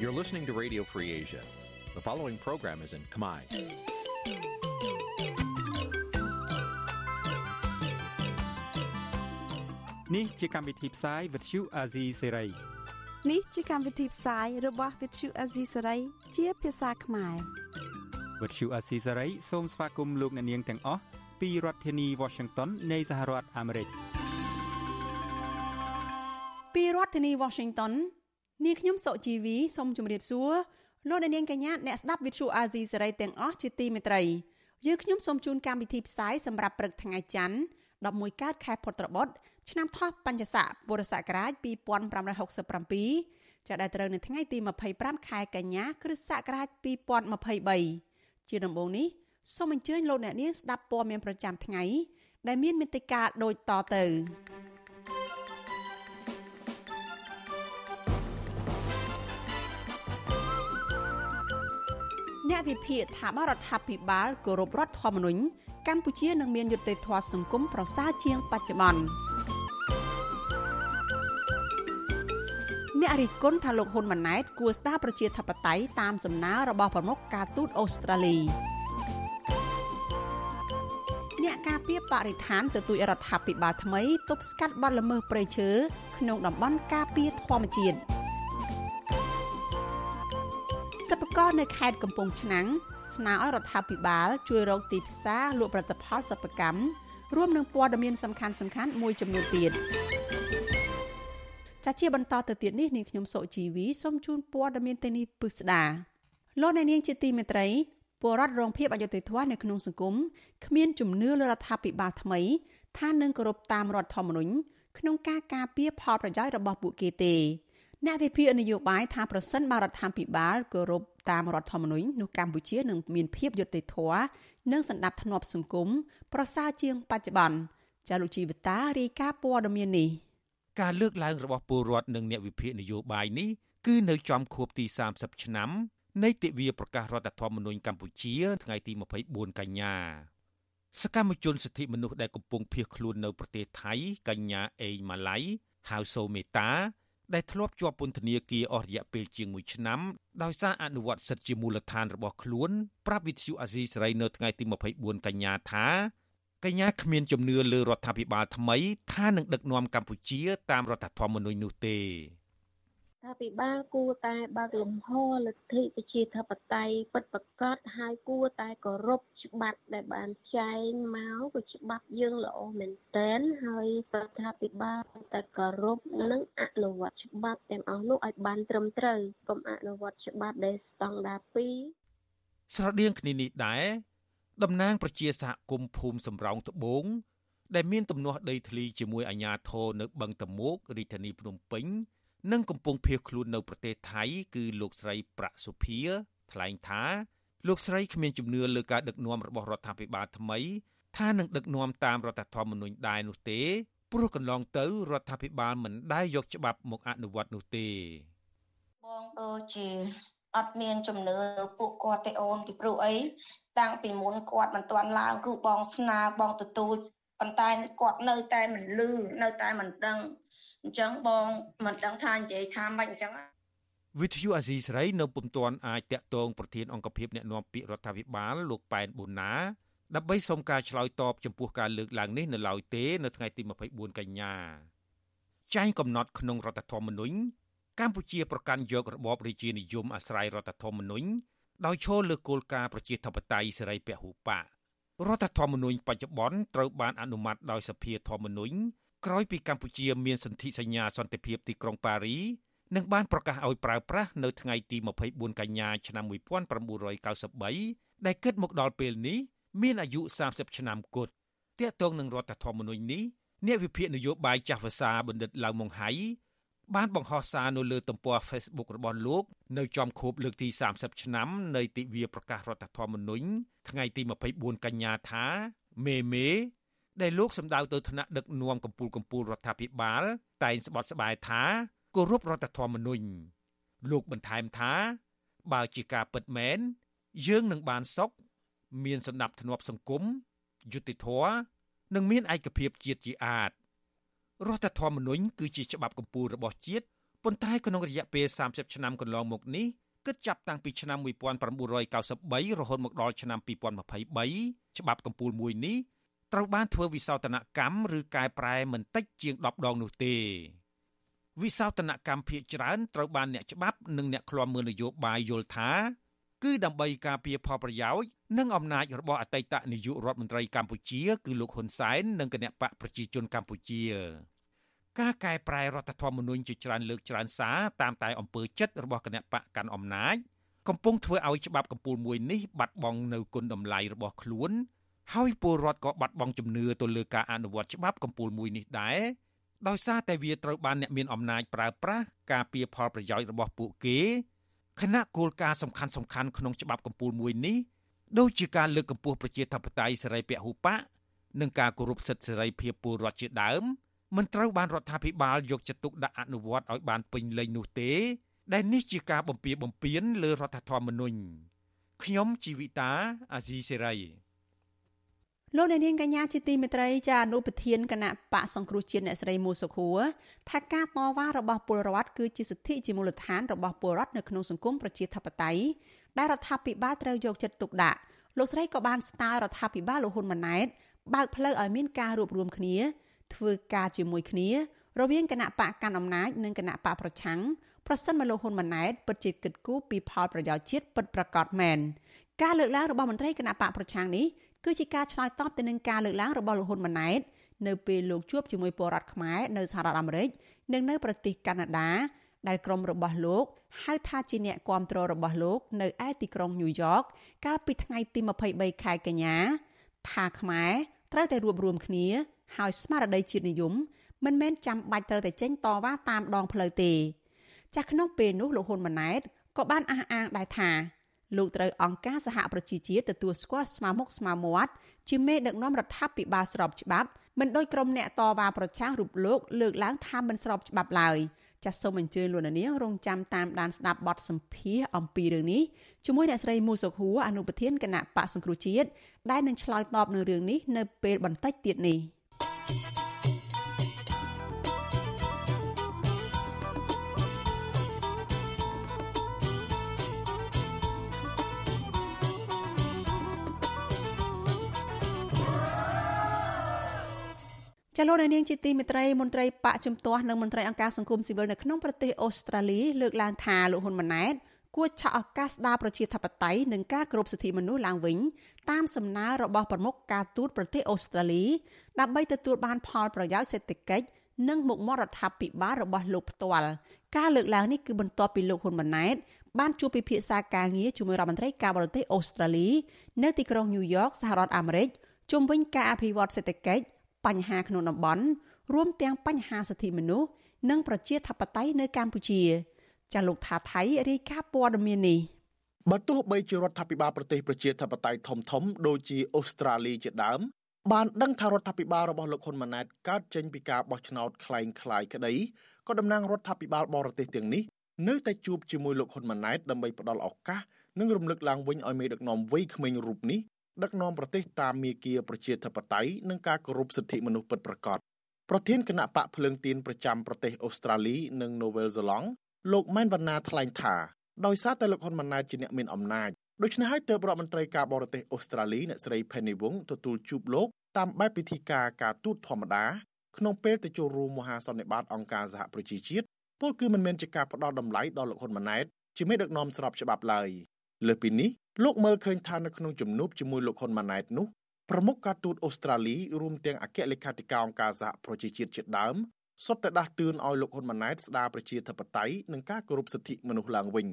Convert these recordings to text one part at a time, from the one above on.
You're listening to Radio Free Asia. The following program is in Khmer. Nǐ chi càm bi tiệp xáy vệt chiu a zì sê ray នេះជាកម្មវិធីផ្សាយរបស់ Vithu Azisari ជាភាសាខ្មែរ វត្តឈូអាស៊ីសេរីសូមស្វាគមន៍លោកអ្នកនាងទាំងអស់ពីរដ្ឋធានី Washington នៃសហរដ្ឋអាមេរិក ពីរដ្ឋធានី Washington នាងខ្ញុំសុជីវីសូមជម្រាបសួរលោកអ្នកនាងកញ្ញាអ្នកស្ដាប់ Vithu Azisari ទាំងអស់ជាទីមេត្រីយើងខ្ញុំសូមជូនកម្មវិធីផ្សាយសម្រាប់ព្រឹកថ្ងៃច័ន្ទ11កើតខែពុត្របុត្រឆ្នាំថោះបัญចស័កពុរសករាជ2567ចាប់ដែលត្រូវនៅថ្ងៃទី25ខែកញ្ញាគ្រិស្តសករាជ2023ជាដំបូងនេះសូមអញ្ជើញលោកអ្នកនាងស្ដាប់ព័ត៌មានប្រចាំថ្ងៃដែលមានមេត្តាដូចតទៅ អ្នកវិភាគថាបរដ្ឋាភិបាលគោរពរដ្ឋធម្មនុញ្ញកម្ពុជានឹងមានយុត្តិធម៌សង្គមប្រសើរជាងបច្ចុប្បន្នអ្នករិះគន់ថាលោកហ៊ុនម៉ាណែតគួរស្ដារប្រជាធិបតេយ្យតាមសំណើរបស់ប្រមុខការទូតអូស្ត្រាលីអ្នកការពារបរិស្ថានទទូចរដ្ឋាភិបាលថ្មីទប់ស្កាត់បទល្មើសព្រៃឈើក្នុងតំបន់ការពារធម្មជាតិ សិប្បករនៅខេត្តកំពង់ឆ្នាំងស្នើឲ្យរដ្ឋាភិបាល ជួយរកទីផ្សារលក់ផលិតផលសិប្បកម្មរួមនឹងព័ត៌មានសំខាន់សំខាន់មួយចំនួនទៀតចាជាបន្តទៅទៀតនេះនាងខ្ញុំសុជីវីសូមជូនព័ត៌មានទៅនេះពិស្ដាលោកអ្នកនាងជាទីមេត្រីពលរដ្ឋរងភាពអយុត្តិធម៌នៅក្នុងសង្គមគ្មានជំនឿលើរដ្ឋាភិបាលថ្មីថានឹងគោរពតាមរដ្ឋធម្មនុញ្ញក្នុងការការពារផលប្រយោជន៍របស់ពួកគេទេ អ្នកវិភាគនយោបាយថាប្រសិនបើរដ្ឋាភិបាលគោរពតាមរដ្ឋធម្មនុញ្ញនោះកម្ពុជានឹងមានភាពយុត្តិធម៌និងសន្តិភាពសង្គមប្រសើរជាងបច្ចុប្បន្នចាលោកជីវិតារាយការណ៍ព័ត៌មាននេះការលើកឡើងរបស់ពលរដ្ឋនិងអ្នកវិភាគនយោបាយនេះគឺនៅចំខួបទី30ឆ្នាំនៃទិវាប្រកាសរដ្ឋធម្មនុញ្ញកម្ពុជា ថ្ងៃទី24កញ្ញាសកម្មជនសិទ្ធិមនុស្សដែលកំពុងភៀសខ្លួននៅប្រទេសថៃកញ្ញាអេងម៉ាឡៃហៅសូមេតា ដែលធ្លាប់ជាប់ពន្ធនាគារអស់រយៈពេលជាង1ឆ្នាំដោយសារអនុវត្តសិទ្ធិជាមូលដ្ឋានរបស់ខ្លួនប្រាប់វិទ្យុអាស៊ីសេរីនៅថ្ងៃទី24កញ្ញាថាកញ្ញាគ្មានជំនឿលើរដ្ឋាភិបាលថ្មីថានឹងដឹកនាំកម្ពុជាតាមរដ្ឋធម្មនុញ្ញនោះទេ ថាពិបាលគួរតែបើកលំហលទ្ធិប្រជាធិបតេយ្យពិតប្រាកដហើយគួរតែគោរពច្បាប់ដែលបានចែងមកគឺច្បាប់យើងល្អមែនទែនហើយរដ្ឋាភិបាលតែគោរពនិងអនុវត្តច្បាប់ទាំងអស់នោះឲ្យបានត្រឹមត្រូវកុំអនុវត្តច្បាប់ដែលស្តង់ដារ2ស្រដៀងគ្នានេះដែរតំណាងប្រជាសហគមន៍ភូមិសំរោងត្បូងដែលមានទំនាស់ដីធ្លីជាមួយអាជ្ញាធរនៅបឹងតមោករាជធានីភ្នំពេញ និងកំពុងភៀសខ្លួននៅប្រទេសថៃ គឺលោកស្រីប្រាក់សុភា ថ្លែងថាលោកស្រីគ្មានជំនឿលើការដឹកនាំរបស់រដ្ឋាភិបាលថ្មី ថានឹងដឹកនាំតាមរដ្ឋធម្មនុញ្ញដែរនោះទេព្រោះកន្លងទៅរដ្ឋាភិបាលមិនដែលយកច្បាប់មកអនុវត្តនោះទេបងដូចជាអត់មានជំនឿពួកគាត់ទេអូនពីព្រោះអីតាំងពីមុនគាត់មិនទាន់ឡើងគឺបងស្នើបងទទូចប៉ុន្តែគាត់នៅតែមិនលឺនៅតែមិនដឹង អញ្ចឹងបងមិនដឹងថានិយាយថាម៉េចអញ្ចឹងវិទ្យុអាស៊ីសេរីនៅពុំទាន់អាចតាក់ទងប្រធានអង្គភិបអ្នកណាំពាក្យរដ្ឋាភិបាលលោកប៉ែនប៊ូណាដើម្បីសុំការឆ្លើយតបចំពោះការលើកឡើងនេះនៅឡើយទេនៅថ្ងៃទី24កញ្ញាចែងកំណត់ក្នុងរដ្ឋធម្មនុញ្ញកម្ពុជាប្រកាន់យករបបរាជានិយមអាស្រ័យរដ្ឋធម្មនុញ្ញដោយឈលលើគោលការណ៍ប្រជាធិបតេយ្យសេរីពហុបករដ្ឋធម្មនុញ្ញបច្ចុប្បន្នត្រូវបានអនុម័តដោយសភាធម្មនុញ្ញ ក្រោយពីកម្ពុជាមានសន្ធិសញ្ញាសន្តិភាពទីក្រុងប៉ារីនិងបានប្រកាសឲ្យប្រើប្រាស់នៅថ្ងៃទី24កញ្ញាឆ្នាំ1993ដែលគិតមកដល់ពេលនេះមានអាយុ30ឆ្នាំគត់ទាក់ទងនឹងរដ្ឋធម្មនុញ្ញនេះអ្នកវិភាគនយោបាយចាស់ភាសាបណ្ឌិតឡៅម៉ុងហៃបានបង្ហោះសារនៅលើទំព័រ Facebook របស់លោកនៅចំខួបលើកទី30ឆ្នាំនៃទិវាប្រកាសរដ្ឋធម្មនុញ្ញថ្ងៃទី24កញ្ញាថាមេមេ ដែលលោកសម្ដៅទៅថ្នាក់ដឹកនាំកម្ពុជាកម្ពុជារដ្ឋាភិបាល តែងស្បត់ស្បាយថាគោរពរដ្ឋធម្មនុញ្ញលោកបន្ថែមថា បើជាការពិតមែនយើងនឹងបានសុខមានសន្តិភាពសង្គមយុត្តិធម៌និងមានឯកភាពជាតិជាអាចរដ្ឋធម្មនុញ្ញគឺជាច្បាប់កម្ពុជារបស់ជាតិប៉ុន្តែក្នុងរយៈពេល30ឆ្នាំកន្លងមកនេះគិតចាប់តាំងពីឆ្នាំ1993រហូតមកដល់ឆ្នាំ2023ច្បាប់កម្ពុជាមួយនេះ ត្រូវបានធ្វើវិសោធនកម្មឬកែប្រែមិនតិចជាង10ដងនោះទេវិសោធនកម្មភាគច្រើនត្រូវបានអ្នកច្បាប់និងអ្នកឃ្លាំមើលនយោបាយយល់ថា គឺដើម្បីការពារផលប្រយោជន៍និងអំណាចរបស់អតីតនាយករដ្ឋមន្ត្រីកម្ពុជា គឺលោកហ៊ុនសែននិងគណៈបកប្រជាជនកម្ពុជាការកែប្រែរដ្ឋធម្មនុញ្ញជាច្រើនលើកច្រើនសារតាមតែអំពើចិត្តរបស់គណៈបកកាន់អំណាចកំពុងធ្វើឲ្យច្បាប់កម្ពុមួយនេះបាត់បង់នៅគុណតម្លៃរបស់ខ្លួន ហើយពលរដ្ឋក៏បាត់បង់ជំនឿទៅលើការអនុវត្តច្បាប់កម្ពុមួយនេះដែរដោយសារតែវាត្រូវបានអ្នកមានអំណាចប្រើប្រាស់ការពៀផលប្រយោជន៍របស់ពួកគេខណៈគោលការណ៍សំខាន់សំខាន់ក្នុងច្បាប់កម្ពុមួយនេះដូចជាការលើកកម្ពស់ប្រជាធិបតេយ្យសេរីពហុបកនិងការគោរពសិទ្ធិសេរីភាពពលរដ្ឋជាដើមមិនត្រូវបានរដ្ឋាភិបាលយកចិត្តទុកដាក់អនុវត្តឲ្យបានពេញលេញនោះទេ ដែលនេះជាការបំពារបំពានលើរដ្ឋធម្មនុញ្ញខ្ញុំជីវិតាអាស៊ីសេរី លោកអ្នកនាងកញ្ញាជាទីមេត្រីចាអនុប្រធានគណៈបកសង្គ្រោះជាតិអ្នកស្រីមូសុខួរថាការតវ៉ារបស់ពលរដ្ឋគឺជាសិទ្ធិជាមូលដ្ឋានរបស់ពលរដ្ឋនៅក្នុងសង្គមប្រជាធិបតេយ្យដែលរដ្ឋាភិបាលត្រូវយកចិត្តទុកដាក់លោកស្រីក៏បានស្នើរដ្ឋាភិបាលលោកហ៊ុនម៉ាណែតបើកផ្លូវឲ្យមានការរួបរวมគ្នា ធ្វើការជាមួយគ្នា រវាងគណៈបកកាន់អំណាចនិងគណៈបកប្រឆាំងប្រសិនមកលោកហ៊ុនម៉ាណែតពិតជាគិតគូរពីផលប្រយោជន៍ជាតិពិតប្រាកដមែនការលើកឡើងរបស់មន្ត្រីគណៈបកប្រឆាំងនេះ គឺជាការឆ្លើយតបទៅនឹងការលើកឡើងរបស់លោកហ៊ុនម៉ាណែតនៅពេលលោកជួបជាមួយពលរដ្ឋខ្មែរនៅសហរដ្ឋអាមេរិកនិងនៅប្រទេសកាណាដាដែលក្រុមរបស់លោកហៅថាជាអ្នកគាំទ្ររបស់លោកនៅឯទីក្រុងញូវយ៉កកាលពីថ្ងៃទី23ខែកញ្ញាថាខ្មែរត្រូវតែរួបរวมគ្នាហើយស្មារតីជាតិនិយមមិនមែនចាំបាច់ត្រូវតែចេញតវ៉ាតាមដងផ្លូវទេចាស់ក្នុងពេលនោះលោកហ៊ុនម៉ាណែតក៏បានអះអាងដែរថា លោកត្រូវអង្គការសហប្រជាជាតិទទួលស្គាល់ស្មើមុខស្មើមាត់ជាមេដឹកនាំរដ្ឋាភិបាលស្របច្បាប់មិនដោយក្រុមអ្នកតវ៉ាប្រឆាំងរូបលោកលើកឡើងថាមិនស្របច្បាប់ឡើយចាសសូមអញ្ជើញលោកនាងរងចាំតាមដានស្ដាប់បទសម្ភាសអំពីរឿងនេះជាមួយអ្នកស្រីមូសុខួរអនុប្រធានគណៈបកសង្គ្រោះជាតិដែលនឹងឆ្លើយតបនឹងរឿងនេះនៅពេលបន្តិចទៀតនេះ។ ចលនានាងជាទីមេត្រីមន្ត្រីបកជំទាស់និងមន្ត្រីអង្គការសង្គមស៊ីវិលនៅក្នុងប្រទេសអូស្ត្រាលីលើកឡើងថាលោកហ៊ុនម៉ាណែតគួរឆក់ឱកាសស្ដារប្រជាធិបតេយ្យនិងការគោរពសិទ្ធិមនុស្សឡើងវិញតាមសំណើរបស់ប្រមុខការទូតប្រទេសអូស្ត្រាលីដើម្បីទទួលបានផលប្រយោជន៍សេដ្ឋកិច្ចនិងមុខមាត់រដ្ឋាភិបាលរបស់លោកផ្ទាល់ការលើកឡើងនេះគឺបន្ទាប់ពីលោកហ៊ុនម៉ាណែតបានជួបពិភាក្សាការងារជាមួយរដ្ឋមន្ត្រីការបរទេសអូស្ត្រាលី នៅទីក្រុងញូវយ៉កសហរដ្ឋអាមេរិកជុំវិញការអភិវឌ្ឍសេដ្ឋកិច្ច បញ្ហាក្នុងតំបន់រួមទាំងបញ្ហាសិទ្ធិមនុស្សនិងប្រជាធិបតេយ្យនៅកម្ពុជាចាលោកថាថៃរាយការណ៍ព័ត៌មាននេះបើទោះបីជារដ្ឋាភិបាលប្រទេសប្រជាធិបតេយ្យធំធំដូចជាអូស្ត្រាលីជាដើមបានដឹងថារដ្ឋាភិបាលរបស់លោកហ៊ុនម៉ាណែតកើតចេញពីការបោះឆ្នោតคล้ายคล้ายក្តីក៏តំណាងរដ្ឋាភិបាលបរទេសទាំងនេះនៅតែជួបជាមួយលោកហ៊ុនម៉ាណែតដើម្បីផ្ដល់ឱកាសនិងរំលឹកឡើងវិញឲ្យមេដឹកនាំវ័យក្មេងរូបនេះ ដឹកនាំប្រទេសតាមមាគ៌ាប្រជាធិបតេយ្យនិងការគោរពសិទ្ធិមនុស្សពិតប្រាកដប្រធានគណៈបកភ្លើងទៀនប្រចាំប្រទេសអូស្ត្រាលីនិងនូវែលសេឡង់លោកម៉ែនវណ្ណាថ្លែងថាដោយសារតែលោកហ៊ុនម៉ាណែតជាអ្នកមានអំណាចដូច្នេះហើយទើបរដ្ឋមន្ត្រីការបរទេសអូស្ត្រាលីអ្នកស្រី Penny Wong ទទួលជួបលោកតាមបែបពិធីការការទូតធម្មតាក្នុងពេលទៅចូលរួមមហាសន្និបាតអង្គការសហប្រជាជាតិពលគឺមិនមែនជាការផ្ដោតតម្លៃដល់លោកហ៊ុនម៉ាណែតជាមេដឹកនាំស្របច្បាប់ឡើយលើពីនេះ លោកមើលឃើញថានៅក្នុងជំនួបជាមួយលោកហ៊ុនម៉ាណែតនោះប្រមុខការទូតអូស្ត្រាលីរួមទាំងអគ្គលេខាធិការអង្គការសហប្រជាជាតិជាដើមសុទ្ធតែដាស់តឿនឲ្យលោកហ៊ុនម៉ាណែតស្ដារប្រជាធិបតេយ្យនិងការគោរពសិទ្ធិមនុស្សឡើងវិញ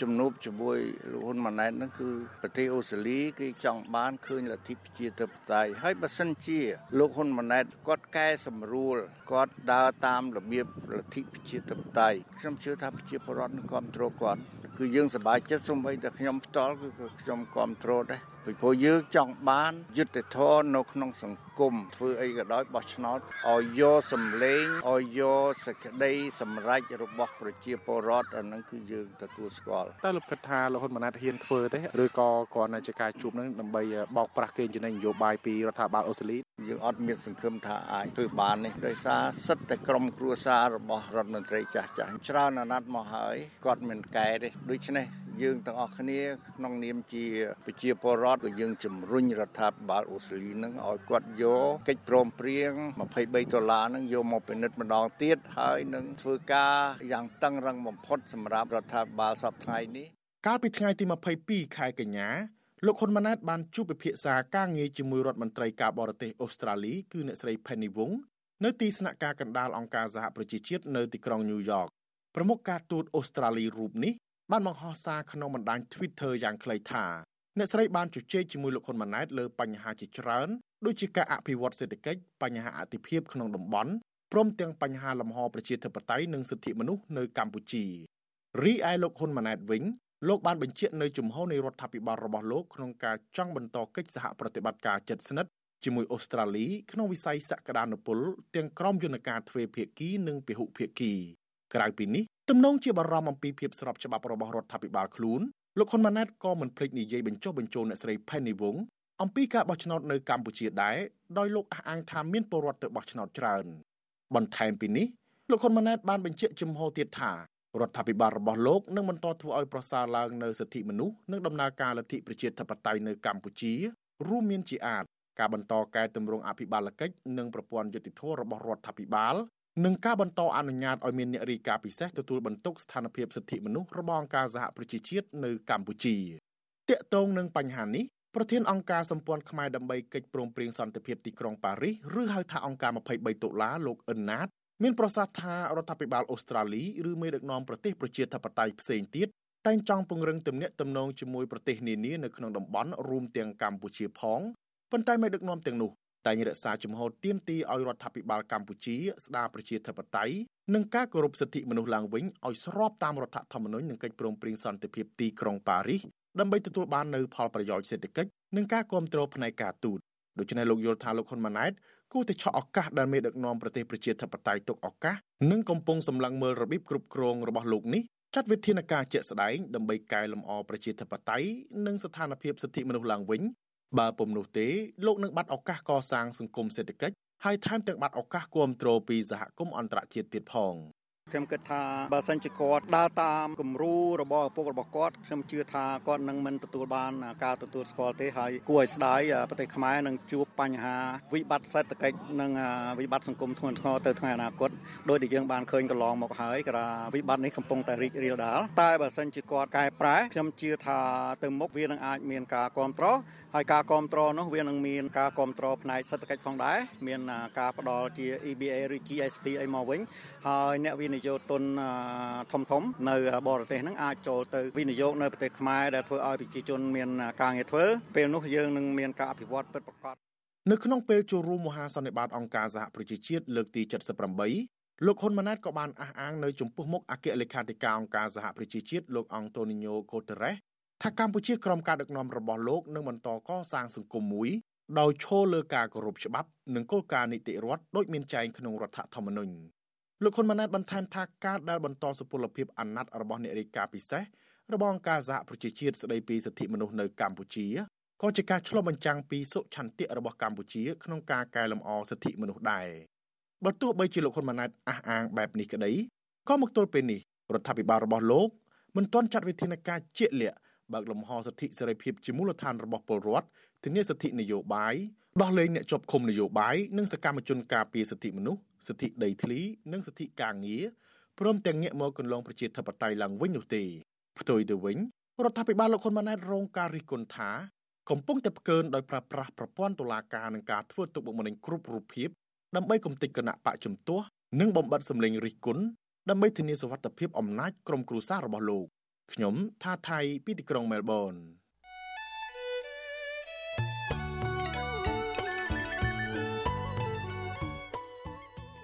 ជំនួបជាមួយលោកហ៊ុនម៉ាណែតហ្នឹងគឺប្រទេសអូស្ត្រាលីគេចង់បានឃើញលទ្ធិប្រជាធិបតេយ្យហើយបើសិនជាលោកហ៊ុនម៉ាណែតគាត់កែសម្រួលគាត់ដើរតាមរបៀបលទ្ធិប្រជាធិបតេយ្យខ្ញុំជឿថាប្រជាពលរដ្ឋនឹងគ្រប់គ្រងគាត់គឺយើងសប្បាយចិត្តសូម្បីតែខ្ញុំផ្ទាល់គឺខ្ញុំគ្រប់គ្រងដែរ ពីព្រោះយើងចង់បានយុត្តិធម៌នៅក្នុងសង្គមធ្វើអីក៏ដោយបោះឆ្នោតឲ្យយកសម្លេងឲ្យយកសេចក្តីសម្រេចរបស់ប្រជាពលរដ្ឋអានឹងគឺយើងទទួលស្គាល់តើលោកគិតថាលោកហ៊ុនម៉ាណែតហ៊ានធ្វើទេឬក៏គ្រាន់តែជាការជួបនឹងដើម្បីបោកប្រាស់គេចំណេញនយោបាយពីរដ្ឋាភិបាលអូស្ត្រាលីយើងអត់មានសង្ឃឹមថាអាចធ្វើបាននេះដោយសារសិទ្ធិតែក្រុមគ្រួសាររបស់រដ្ឋមន្ត្រីចាស់ចាស់ច្រើនអាណត្តិមកហើយគាត់មិនកែទេដូច្នេះ យើងទាំងអស់គ្នាក្នុងនាមជាប្រជាពលរដ្ឋក៏យើងជំរុញរដ្ឋាភិបាលអូស្ត្រាលីនឹងឲ្យគាត់យកកិច្ចព្រមព្រៀង23ដុល្លារនឹងយកមកពិនិត្យម្ដងទៀតហើយនឹងធ្វើការយ៉ាងតឹងរឹងបំផុតសម្រាប់រដ្ឋាភិបាលសប្តាហ៍នេះកាលពីថ្ងៃទី22ខែកញ្ញាលោកហ៊ុនម៉ាណែតបានជួបពិភាក្សាការងារជាមួយរដ្ឋមន្ត្រីការបរទេសអូស្ត្រាលីគឺអ្នកស្រី Penny Wong នៅទីស្នាក់ការកណ្ដាលអង្គការសហប្រជាជាតិនៅទីក្រុងញូវយ៉កប្រមុខការទូតអូស្ត្រាលីរូបនេះ បានបង្ហោះសារក្នុងបណ្ដាញ Twitter យ៉ាងខ្លីថាអ្នកស្រីបានជជែកជាមួយលោកហ៊ុនម៉ាណែតលើបញ្ហាជាច្រើនដូចជាការអភិវឌ្ឍសេដ្ឋកិច្ចបញ្ហាអតិភិបក្នុងតំបន់ព្រមទាំងបញ្ហាលំហប្រជាធិបតេយ្យនិងសិទ្ធិមនុស្សនៅកម្ពុជារីឯលោកហ៊ុនម៉ាណែតវិញលោកបានបញ្ជាក់នៅជំហរនៃរដ្ឋាភិបាលរបស់លោកក្នុងការចង់បន្តកិច្ចសហប្រតិបត្តិការជិតស្និទ្ធជាមួយអូស្ត្រាលីក្នុងវិស័យសក្តានុពលទាំងក្រមយន្តការទ្វេភាគីនិងពហុភាគី ក្រៅពីនេះទំនងជាបារម្ភអំពីភាពស្របច្បាប់របស់រដ្ឋាភិបាលខ្លួនលោកហ៊ុនម៉ាណែតក៏មិនភ្លេចនិយាយបញ្ចុះបញ្ចូលអ្នកស្រី Penny Wong អំពីការបោះឆ្នោតនៅកម្ពុជាដែរដោយលោកអះអាងថាមានពលរដ្ឋទៅបោះឆ្នោតច្រើនបន្ថែមពីនេះលោកហ៊ុនម៉ាណែតបានបញ្ជាក់ជំហរទៀតថារដ្ឋាភិបាលរបស់លោកនឹងបន្តធ្វើឲ្យប្រសើរឡើងនៅសិទ្ធិមនុស្សនិងដំណើរការលទ្ធិប្រជាធិបតេយ្យនៅកម្ពុជារួមមានជាអាចការបន្តកែតម្រង់អភិបាលកិច្ចនិងប្រព័ន្ធយុតិធធរបស់រដ្ឋាភិបាល និងការបន្តអនុញ្ញាតឲ្យមានអ្នករាយការណ៍ពិសេសទទួលបន្ទុកស្ថានភាពសិទ្ធិមនុស្សរបស់អង្គការសហប្រជាជាតិនៅកម្ពុជាតាក់ទងនឹងបញ្ហានេះប្រធានអង្គការសម្ព័ន្ធខ្មែរដើម្បីកិច្ចព្រមព្រៀងសន្តិភាពទីក្រុងប៉ារីសឬហៅថាអង្គការ23ដុល្លារលោកអ៊ិនណាតមានប្រសាសន៍ថារដ្ឋាភិបាលអូស្ត្រាលីឬមេដឹកនាំប្រទេសប្រជាធិបតេយ្យផ្សេងទៀតតែងចង់ពង្រឹងទំនាក់ទំនងជាមួយប្រទេសនានានៅក្នុងតំបន់រួមទាំងកម្ពុជាផងប៉ុន្តែមេដឹកនាំទាំងនោះ តែងរក្សាជំហរទៀមទីឲ្យរដ្ឋាភិបាលកម្ពុជាស្ដារប្រជាធិបតេយ្យនិងការគោរពសិទ្ធិមនុស្សឡើងវិញឲ្យស្របតាមរដ្ឋធម្មនុញ្ញនិងកិច្ចព្រមព្រៀងសន្តិភាពទីក្រុងប៉ារីសដើម្បីទទួលបាននូវផលប្រយោជន៍សេដ្ឋកិច្ចនិងការគ្រប់គ្រងផ្នែកការទូតដូច្នេះលោកយល់ថាលោកហ៊ុនម៉ាណែតគួរតែឆក់ឱកាសដែលមេដឹកនាំប្រទេសប្រជាធិបតេយ្យទុកឱកាសនិងកំពុងសម្លឹងមើលរបៀបគ្រប់គ្រងរបស់លោកនេះចាត់វិធានការជាក់ស្ដែងដើម្បីកែលម្អប្រជាធិបតេយ្យនិងស្ថានភាពសិទ្ធិមនុស្សឡើងវិញ បើពុំនោះទេលោកនឹងបាត់ឱកាសកសាងសង្គមសេដ្ឋកិច្ចហើយថែមទាំងបាត់ឱកាសគ្រប់គ្រងពីសហគមន៍អន្តរជាតិទៀតផង។ ខ្ញុំគិតថាបើសិនជាគាត់ដើរតាមគំរូរបស់ឪពុករបស់គាត់ខ្ញុំជឿថាគាត់នឹងមិនទទួលបានការទទួលស្គាល់ទេហើយគួរឲ្យស្ដាយប្រទេសខ្មែរនឹងជួបបញ្ហាវិបត្តិសេដ្ឋកិច្ចនិងវិបត្តិសង្គមធ្ងន់ធ្ងរទៅថ្ងៃអនាគតដោយដែលយើងបានឃើញកន្លងមកហើយក៏វិបត្តិនេះកំពុងតែរីករាលដាលតែបើសិនជាគាត់កែប្រែខ្ញុំជឿថាទៅមុខវានឹងអាចមានការគ្រប់គ្រងហើយការគ្រប់គ្រងនោះវានឹងមានការគ្រប់គ្រងផ្នែកសេដ្ឋកិច្ចផងដែរមានការផ្ដល់ជា EBA ឬ GSP អីមកវិញហើយអ្នកវិនិយោគទុនធំធំនៅបរទេសហ្នឹងអាចចូលទៅវិនិយោគនៅប្រទេសខ្មែរដែលធ្វើឲ្យប្រជាជនមានការងារធ្វើពេលនោះយើងនឹងមានការអភិវឌ្ឍពិតប្រាកដនៅក្នុងពេលចូលរួមមហាសន្និបាតអង្គការសហប្រជាជាតិលើកទី78លោកហ៊ុនម៉ាណែតក៏បានអះអាងនៅចំពោះមុខអគ្គលេខាធិការអង្គការសហប្រជាជាតិលោកអង់តូនីញ៉ូកូតេរ៉េសថាកម្ពុជាក្រោមការដឹកនាំរបស់លោកនឹងបន្តកសាងសង្គមមួយដោយឈលលើការគោរពច្បាប់និងគោលការណ៍នីតិរដ្ឋដូចមានចែងក្នុងរដ្ឋធម្មនុញ្ញ លោកហ៊ុនម៉ាណែតបន្ថែមថាការដែលបន្តសុពលភាពអាណត្តិរបស់អ្នករាយការណ៍ពិសេសរបស់អង្គការសហប្រជាជាតិស្តីពីសិទ្ធិមនុស្សនៅកម្ពុជាក៏ជាការឆ្លុះបញ្ចាំងពីសុឆន្ទៈរបស់កម្ពុជាក្នុងការកែលម្អសិទ្ធិមនុស្សដែរបើទោះបីជាលោកហ៊ុនម៉ាណែតអះអាងបែបនេះក្តីក៏មកទល់ពេលនេះរដ្ឋាភិបាលរបស់លោកមិនទាន់ចាត់វិធានការជាក់លាក់បើកលំហសិទ្ធិសេរីភាពជាមូលដ្ឋានរបស់ពលរដ្ឋធានាសិទ្ធិនយោបាយដោះលែងអ្នកជាប់ឃុំនយោបាយនិងសកម្មជនការពារសិទ្ធិមនុស្ស សិទ្ធិដីធ្លីនិងសិទ្ធិការងារព្រមទាំងងាកមកកន្លងប្រជាធិបតេយ្យឡើងវិញនោះទេផ្ទុយទៅវិញរដ្ឋាភិបាលលោកហ៊ុនម៉ាណែតរងការរិះគន់ថាកំពុងតែផ្កើនដោយប្រើប្រាស់ប្រព័ន្ធតុលាការនឹងការធ្វើទុកបុកម្នេញគ្រប់រូបភាពដើម្បីគំទេចគណៈបកជំទាស់និងបំបត្តិសម្លេងរិះគន់ដើម្បីធានាសុវត្ថិភាពអំណាចក្រុមគ្រួសាររបស់លោកខ្ញុំថាថៃពីទីក្រុងមែលប៊ន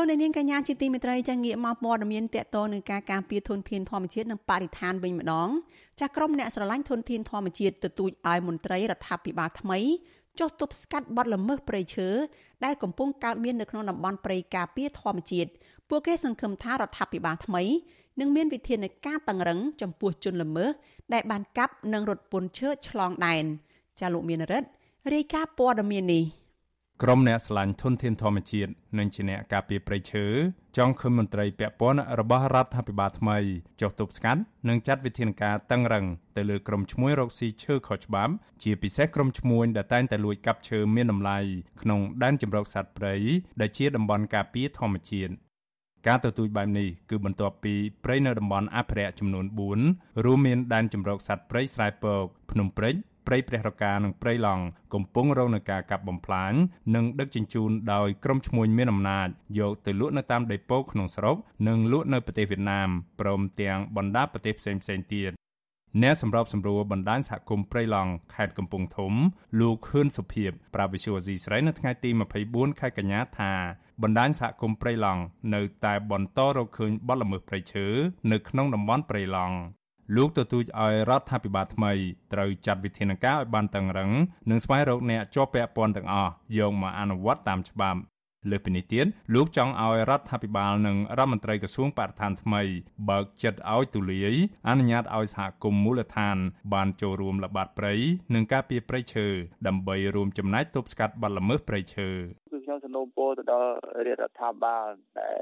លោកអ្នកនាងកញ្ញាជាទីមេត្រីចាងាកមកព័ត៌មានតកតនឹងការការពារធនធានធម្មជាតិនិងបរិស្ថានវិញម្ដងចាក្រុមអ្នកស្រឡាញ់ធនធានធម្មជាតិទទូចឲ្យមន្ត្រីរដ្ឋាភិបាលថ្មីចុះទប់ស្កាត់បទល្មើសព្រៃឈើដែលកំពុងកើតមាននៅក្នុងតំបន់ព្រៃការពារធម្មជាតិពួកគេសង្ឃឹមថារដ្ឋាភិបាលថ្មីនឹងមានវិធានការតឹងរឹងចំពោះជនល្មើសដែលបានកាប់និងរត់ពន្ធឈើឆ្លងដែនចាលោកមានរិទ្ធរាយការណ៍ព័ត៌មាននេះ ក្រុមអ្នកស្រឡាញ់ធនធានធម្មជាតិនិងជាអ្នកការពារព្រៃឈើចង់ឃើញមន្ត្រីពាក់ព័ន្ធរបស់រដ្ឋាភិបាលថ្មីចុះទប់ស្កាត់និងចាត់វិធានការតឹងរឹងទៅលើក្រុមឈ្មួញរកស៊ីឈើខុសច្បាប់ជាពិសេសក្រុមឈ្មួញដែលតែងតែលួចកាប់ឈើមានតម្លៃក្នុងដែនជម្រកសត្វព្រៃដែលជាតំបន់ការពារធម្មជាតិការទទូចបែបនេះគឺបន្ទាប់ពីព្រៃនៅតំបន់អភិរក្សចំនួន4រួមមានដែនជម្រកសត្វព្រៃស្រែពកភ្នំព្រេច ព្រៃព្រះរកានិងព្រៃឡង់កំពុងរងនឹងការកាប់បំផ្លាញនិងដឹកជញ្ជូនដោយក្រុមឈ្មួញមានអំណាចយកទៅលក់នៅតាមដីពោក្នុងស្រុកនិងលក់នៅប្រទេសវៀតណាមព្រមទាំងបណ្ដាប្រទេសផ្សេងៗទៀតអ្នកសម្របសម្រួលបណ្ដាញសហគមន៍ព្រៃឡង់ខេត្តកំពង់ធំ លោកខឿនសុភីបប្រាវិសុវអាស៊ីស្រីនៅថ្ងៃទី24ខែកញ្ញាថាបណ្ដាញសហគមន៍ព្រៃឡង់នៅតែបន្តរកឃើញបទល្មើសព្រៃឈើនៅក្នុងតំបន់ព្រៃឡង់ លោកទទូចឲ្យរដ្ឋាភិបាលថ្មីត្រូវចាត់វិធានការឲ្យបានតឹងរឹងនិងស្វែងរកអ្នកជាប់ពាក់ព័ន្ធទាំងអស់យកមកអនុវត្តតាមច្បាប់ លើពីនេះទៀតលោកចង់ឲ្យរដ្ឋាភិបាលនិងរដ្ឋមន្ត្រីក្រសួងបរិស្ថានថ្មីបើកចិត្តឲ្យទូលាយអនុញ្ញាតឲ្យសហគមន៍មូលដ្ឋាន បានចូលរួមល្បាតព្រៃនិងការពារព្រៃឈើដើម្បីរួមចំណែកទប់ស្កាត់បទល្មើសព្រៃឈើខ្ញុំសំណូមពរទៅដល់រាជរដ្ឋាភិបាលដែល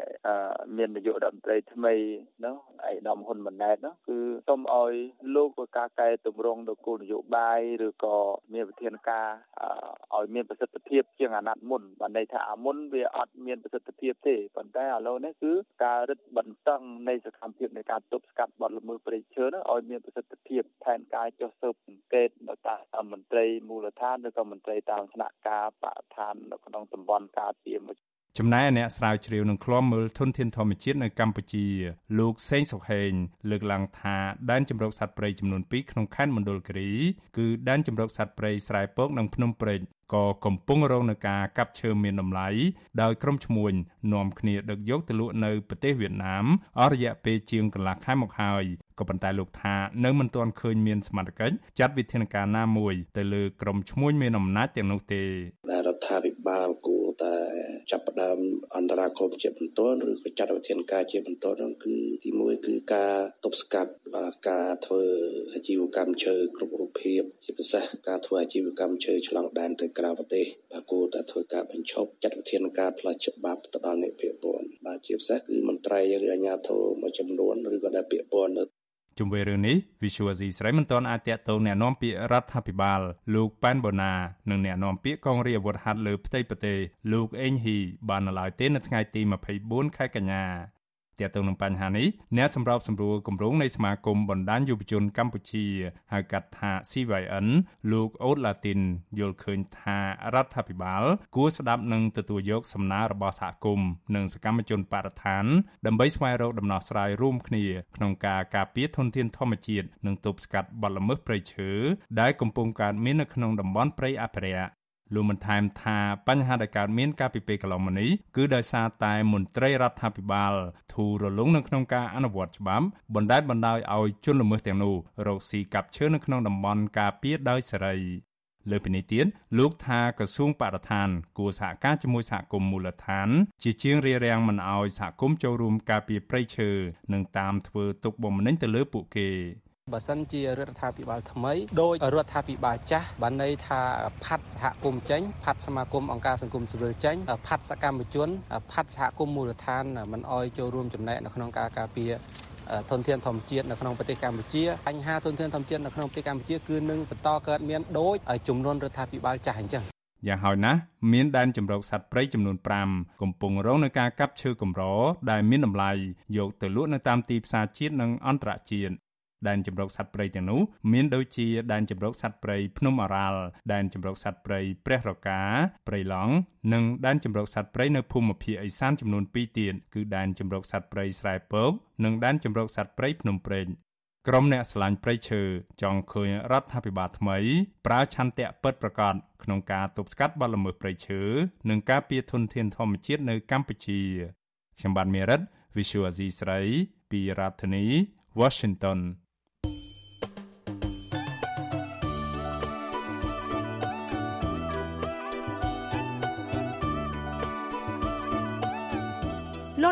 មាននាយករដ្ឋមន្ត្រីថ្មីនោះឯកឧត្តមហ៊ុនម៉ាណែតនោះគឺសូមឲ្យលោកធ្វើការកែតម្រង់ដល់គោលនយោបាយឬក៏មានវិធានការឲ្យមានប្រសិទ្ធភាពជាងអាណត្តិមុនបានន័យថាអាមុនវាអត់មានប្រសិទ្ធភាពទេប៉ុន្តែឥឡូវនេះគឺការរឹតបន្តឹងនៃសកម្មភាពនៃការទប់ស្កាត់បទល្មើសព្រៃឈើនោះឲ្យមានប្រសិទ្ធភាពផែនការចុះស៊ើបអង្កេតនៅតាមមន្ត្រីមូលដ្ឋានឬក៏មន្ត្រីតាមថ្នាក់ការបរិស្ថាននៅក្នុងតំបន់ការពារមួយចំណែកអ្នកស្រាវជ្រាវនឹងឃ្លាំមើលធនធានធម្មជាតិនៅកម្ពុជា លោកសេងសុខេងលើកឡើងថាដែនជម្រកសត្វព្រៃចំនួន2ក្នុងខេត្តមណ្ឌលគិរីគឺដែនជម្រកសត្វព្រៃស្រែពកនិងភ្នំព្រេច ក៏កំពុងរងនឹងការកាប់ឈើមានតម្លៃដោយក្រុមឈ្មួញនាំគ្នាដឹកយកទៅលក់នៅប្រទេសវៀតណាមអស់រយៈពេលជាងកន្លះខែមកហើយក៏ប៉ុន្តែលោកថានៅមិនទាន់ឃើញមានសមត្ថកិច្ចចាត់វិធានការណាមួយទៅលើក្រុមឈ្មួញមានអំណាចទាំងនោះទេរដ្ឋាភិបាលគួរ តែចាប់ផ្ដើមអន្តរាគមន៍ជាបន្តឬក៏ចាត់វិធានការជាបន្តនោះគឺទី1គឺការទប់ស្កាត់ការធ្វើអាជីវកម្មឈើគ្រប់រូបភាពជាពិសេសការធ្វើអាជីវកម្មឈើឆ្លងដែនទៅក្រៅប្រទេសបាទគួរតែធ្វើការបញ្ឈប់ចាត់វិធានការផ្លូវច្បាប់ទៅដល់អ្នកពាក់ព័ន្ធបាទជាពិសេសគឺមន្ត្រីឬអាជ្ញាធរមួយចំនួនឬក៏ដែលពាក់ព័ន្ធនៅ ជុំវិញរឿងនេះ Visual Asia ស្រីមិនទាន់អាចតាក់ទងแนะនាំពាក្យរដ្ឋាភិបាលលោកប៉ែនបូណានិងแนะនាំពាក្យកងរាជអាវុធហត្ថលើផ្ទៃប្រទេសលោកអេងហ៊ីបាននៅឡើយទេនៅថ្ងៃទី24ខែកញ្ញា ទាក់ទងនឹងបញ្ហានេះអ្នកសម្របសម្រួលគម្រោងនៃសមាគមបណ្ដាញយុវជនកម្ពុជាហៅកាត់ថា CYN លោកអូតឡាទីនយល់ឃើញថារដ្ឋាភិបាល គួរស្ដាប់និងទទួលយកសំណើរបស់សហគមន៍និងសកម្មជនបរិស្ថានដើម្បីស្វែងរកដំណោះស្រាយរួមគ្នាក្នុងការការពារធនធានធម្មជាតិនិងទប់ស្កាត់បទល្មើសព្រៃឈើដែលកំពុងកើតមាននៅក្នុងតំបន់ព្រៃអភិរក្ស លោកបានថែមថាបញ្ហាដែលកើតមានកាលពីពេលកន្លងមកនេះគឺដោយសារតែមន្ត្រីរដ្ឋាភិបាលធូររលុងនៅក្នុងការអនុវត្តច្បាប់បណ្តែតបណ្តោយឲ្យជនល្មើសទាំងនោះរកស៊ីកាប់ឈើនៅក្នុងតំបន់ការពារដោយសេរីលើពីនេះទៀតលោកថាក្រសួងបរិស្ថានគួរសហការជាមួយសហគមន៍មូលដ្ឋាន ជាជាងរារាំងមិនឲ្យសហគមន៍ចូលរួមការពារព្រៃឈើនិងតាមធ្វើទុកបុកម្នេញទៅលើពួកគេ បើសិនជារដ្ឋាភិបាលថ្មីដោយរដ្ឋាភិបាលចាស់បានន័យថាផាត់សហគមន៍ចេញផាត់សមាគមអង្គការសង្គមស៊ីវិលចេញផាត់សកម្មជនផាត់សហគមន៍មូលដ្ឋានមិនអោយចូលរួមចំណែកនៅក្នុងការការពារធនធានធម្មជាតិនៅក្នុងប្រទេសកម្ពុជាបញ្ហាធនធានធម្មជាតិនៅក្នុងប្រទេសកម្ពុជាគឺនឹងបន្តកើតមានដោយចំនួនរដ្ឋាភិបាលចាស់អញ្ចឹងយ៉ាងហោចណាស់មានដែនជម្រកសត្វព្រៃចំនួន5កំពុងរងនឹងការកាប់ឈើកម្រដែលមានតម្លៃយកទៅលក់នៅតាមទីផ្សារជាតិនិងអន្តរជាតិ ដែនជម្រកសត្វព្រៃទាំងនោះមានដូចជាដែនជម្រកសត្វព្រៃភ្នំអរ៉ាល់ដែនជម្រកសត្វព្រៃព្រះរកាព្រៃឡង់និងដែនជម្រកសត្វព្រៃនៅភូមិភាគឦសានចំនួន2ទៀតគឺដែនជម្រកសត្វព្រៃស្រែពកនិងដែនជម្រកសត្វព្រៃភ្នំព្រេងក្រុមអ្នកស្រឡាញ់ព្រៃឈើចង់ឃើញរដ្ឋាភិបាលថ្មីប្រើឆន្ទៈពិតប្រាកដក្នុងការទប់ស្កាត់បទល្មើសព្រៃឈើនិងការពារធនធានធម្មជាតិនៅកម្ពុជាខ្ញុំបាទមេរិត Visual Asia ស្រីពីរដ្ឋធានី Washington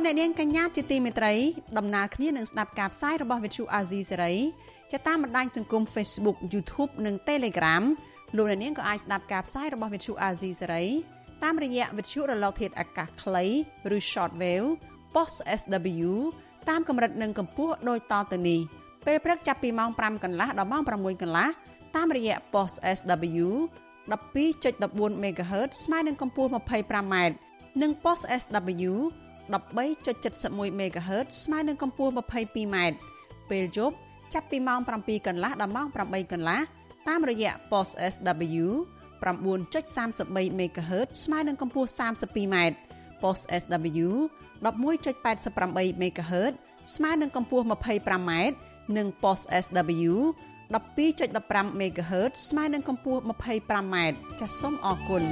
អ្នកនាងកញ្ញាជាទីមេត្រីដំណើរគ្នានឹងស្ដាប់ការផ្សាយរបស់ Vithu Azizi សេរីជាតាមបណ្ដាញសង្គម Facebook YouTube និង Telegram លោកអ្នកនាងក៏អាចស្ដាប់ការផ្សាយរបស់ Vithu Azizi សេរីតាមរយៈវិទ្យុរលកធាតុអាកាសខ្លីឬ Shortwave Post SW តាមកម្រិតនិងកម្ពស់ដូចតទៅនេះពេលព្រឹកចាប់ពីម៉ោង5កន្លះដល់ម៉ោង6កន្លះតាមរយៈ Post SW 12.14 MHz ស្មើនឹងកម្ពស់ 25m និង Post SW 13.71 MHz ស្មើនឹងកម្ពស់ 22m ពេលយប់ចាប់ពីម៉ោង7កន្លះដល់ម៉ោង8កន្លះតាមរយៈ post SW 9.33 MHz ស្មើនឹងកម្ពស់ 32m post SW 11.88 MHz ស្មើនឹងកម្ពស់ 25m និង post SW 12.15 MHz ស្មើនឹងកម្ពស់ 25m ចាសសូមអរគុណ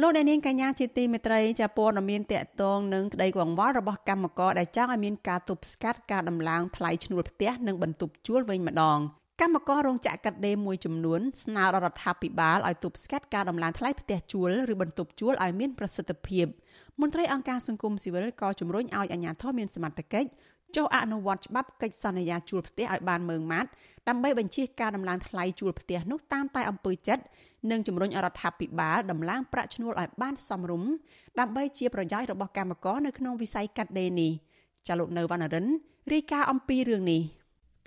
លោកអ្នកនាងកញ្ញាជាទីមេត្រីចាព័ត៌មានតកតងនឹងក្តីកង្វល់របស់កម្មករដែលចង់ឲ្យមានការទប់ស្កាត់ការដំឡើងថ្លៃឈ្នួលផ្ទះនិងបន្ទប់ជួលវិញម្ដងកម្មកររោងចក្រកាត់ដេរមួយចំនួនស្នើដល់រដ្ឋាភិបាលឲ្យទប់ស្កាត់ការដំឡើងថ្លៃផ្ទះជួលឬបន្ទប់ជួលឲ្យមានប្រសិទ្ធភាពមន្ត្រីអង្គការសង្គមស៊ីវិលក៏ជំរុញឲ្យអាជ្ញាធរមានសមត្ថកិច្ច ចុះអនុវត្តច្បាប់កិច្ចសន្យាជួលផ្ទះឲ្យបានម៉ឺងម៉ាត់ដើម្បីបញ្ជាការដំឡើងថ្លៃជួលផ្ទះនោះតាមតែអំពើចិត្តនិងជំរុញរដ្ឋាភិបាលដំឡើងប្រាក់ឈ្នួលឲ្យបានសមរម្យដើម្បីជាប្រយោជន៍របស់កម្មករនៅក្នុងវិស័យកាត់ដេរនេះចាលោកនៅវណ្ណរិនរាយការណ៍អំពីរឿងនេះ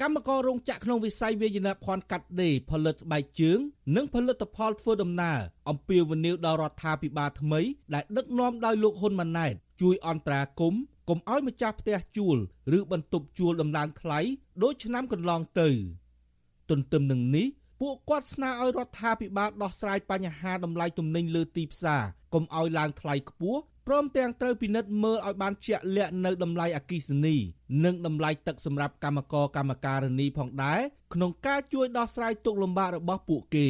កម្មកររោងចក្រក្នុងវិស័យវាយនភ័ណ្ឌកាត់ដេរផលិតស្បែកជើង និងផលិតផលធ្វើដំណើរអំពាវនាវដល់រដ្ឋាភិបាលថ្មីដែលដឹកនាំដោយលោកហ៊ុនម៉ាណែតជួយអន្តរាគមន៍ កុំឲ្យម្ចាស់ផ្ទះជួលឬបន្ទប់ជួលដំឡើងថ្លៃដូចឆ្នាំកន្លងទៅ ទន្ទឹមនឹងនេះពួកគាត់ស្នើឲ្យរដ្ឋាភិបាលដោះស្រាយបញ្ហាតម្លៃទំនិញលើទីផ្សារកុំឲ្យឡើងថ្លៃខ្ពស់ព្រមទាំងត្រូវពិនិត្យមើលឲ្យបានជាក់លាក់នៅតម្លៃអគិសនី និងតម្លៃទឹកសម្រាប់កម្មករកម្មការិនីផងដែរក្នុងការជួយដោះស្រាយទុក្ខលំបាករបស់ពួកគេ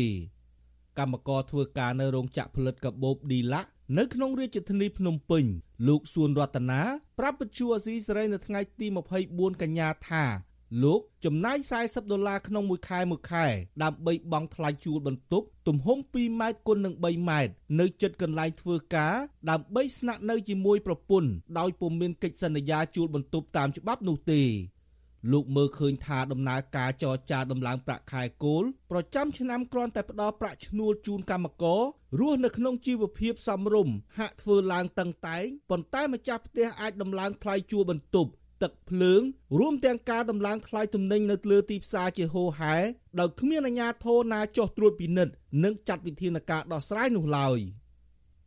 កម្មករធ្វើការនៅរោងចក្រផលិតកាបូបឌីឡាក់នៅក្នុងរាជធានីភ្នំពេញ លោកសួនរតនាប្រាប់វិទ្យុអស៊ីសេរីនៅថ្ងៃទី24កញ្ញាថាលោកចំណាយ40ដុល្លារក្នុងមួយខែមួយខែ ដើម្បីបង់ថ្លៃជួលបន្ទប់ទំហំ2ម៉ែត្រគុណនឹង3ម៉ែត្រនៅជិតកន្លែងធ្វើការ ដើម្បីស្នាក់នៅជាមួយប្រពន្ធដោយពុំមានកិច្ចសន្យាជួលបន្ទប់តាមច្បាប់នោះទេ លោកមើលឃើញថាដំណើរការចរចាដំឡើងប្រាក់ខែគោលប្រចាំឆ្នាំគ្រាន់តែផ្ដល់ប្រាក់ឈ្នួលជូនកម្មកររស់នៅក្នុងជីវភាពសមរម្យហាក់ធ្វើឡើងតឹងតែងប៉ុន្តែម្ចាស់ផ្ទះអាចដំឡើងថ្លៃជួលបន្ទប់ទឹកភ្លើងរួមទាំងការដំឡើងថ្លៃទំនិញនៅលើទីផ្សារជាហូរហែដោយគ្មានអាជ្ញាធរណាចុះត្រួតពិនិត្យនិងចាត់វិធានការដោះស្រាយនោះឡើយ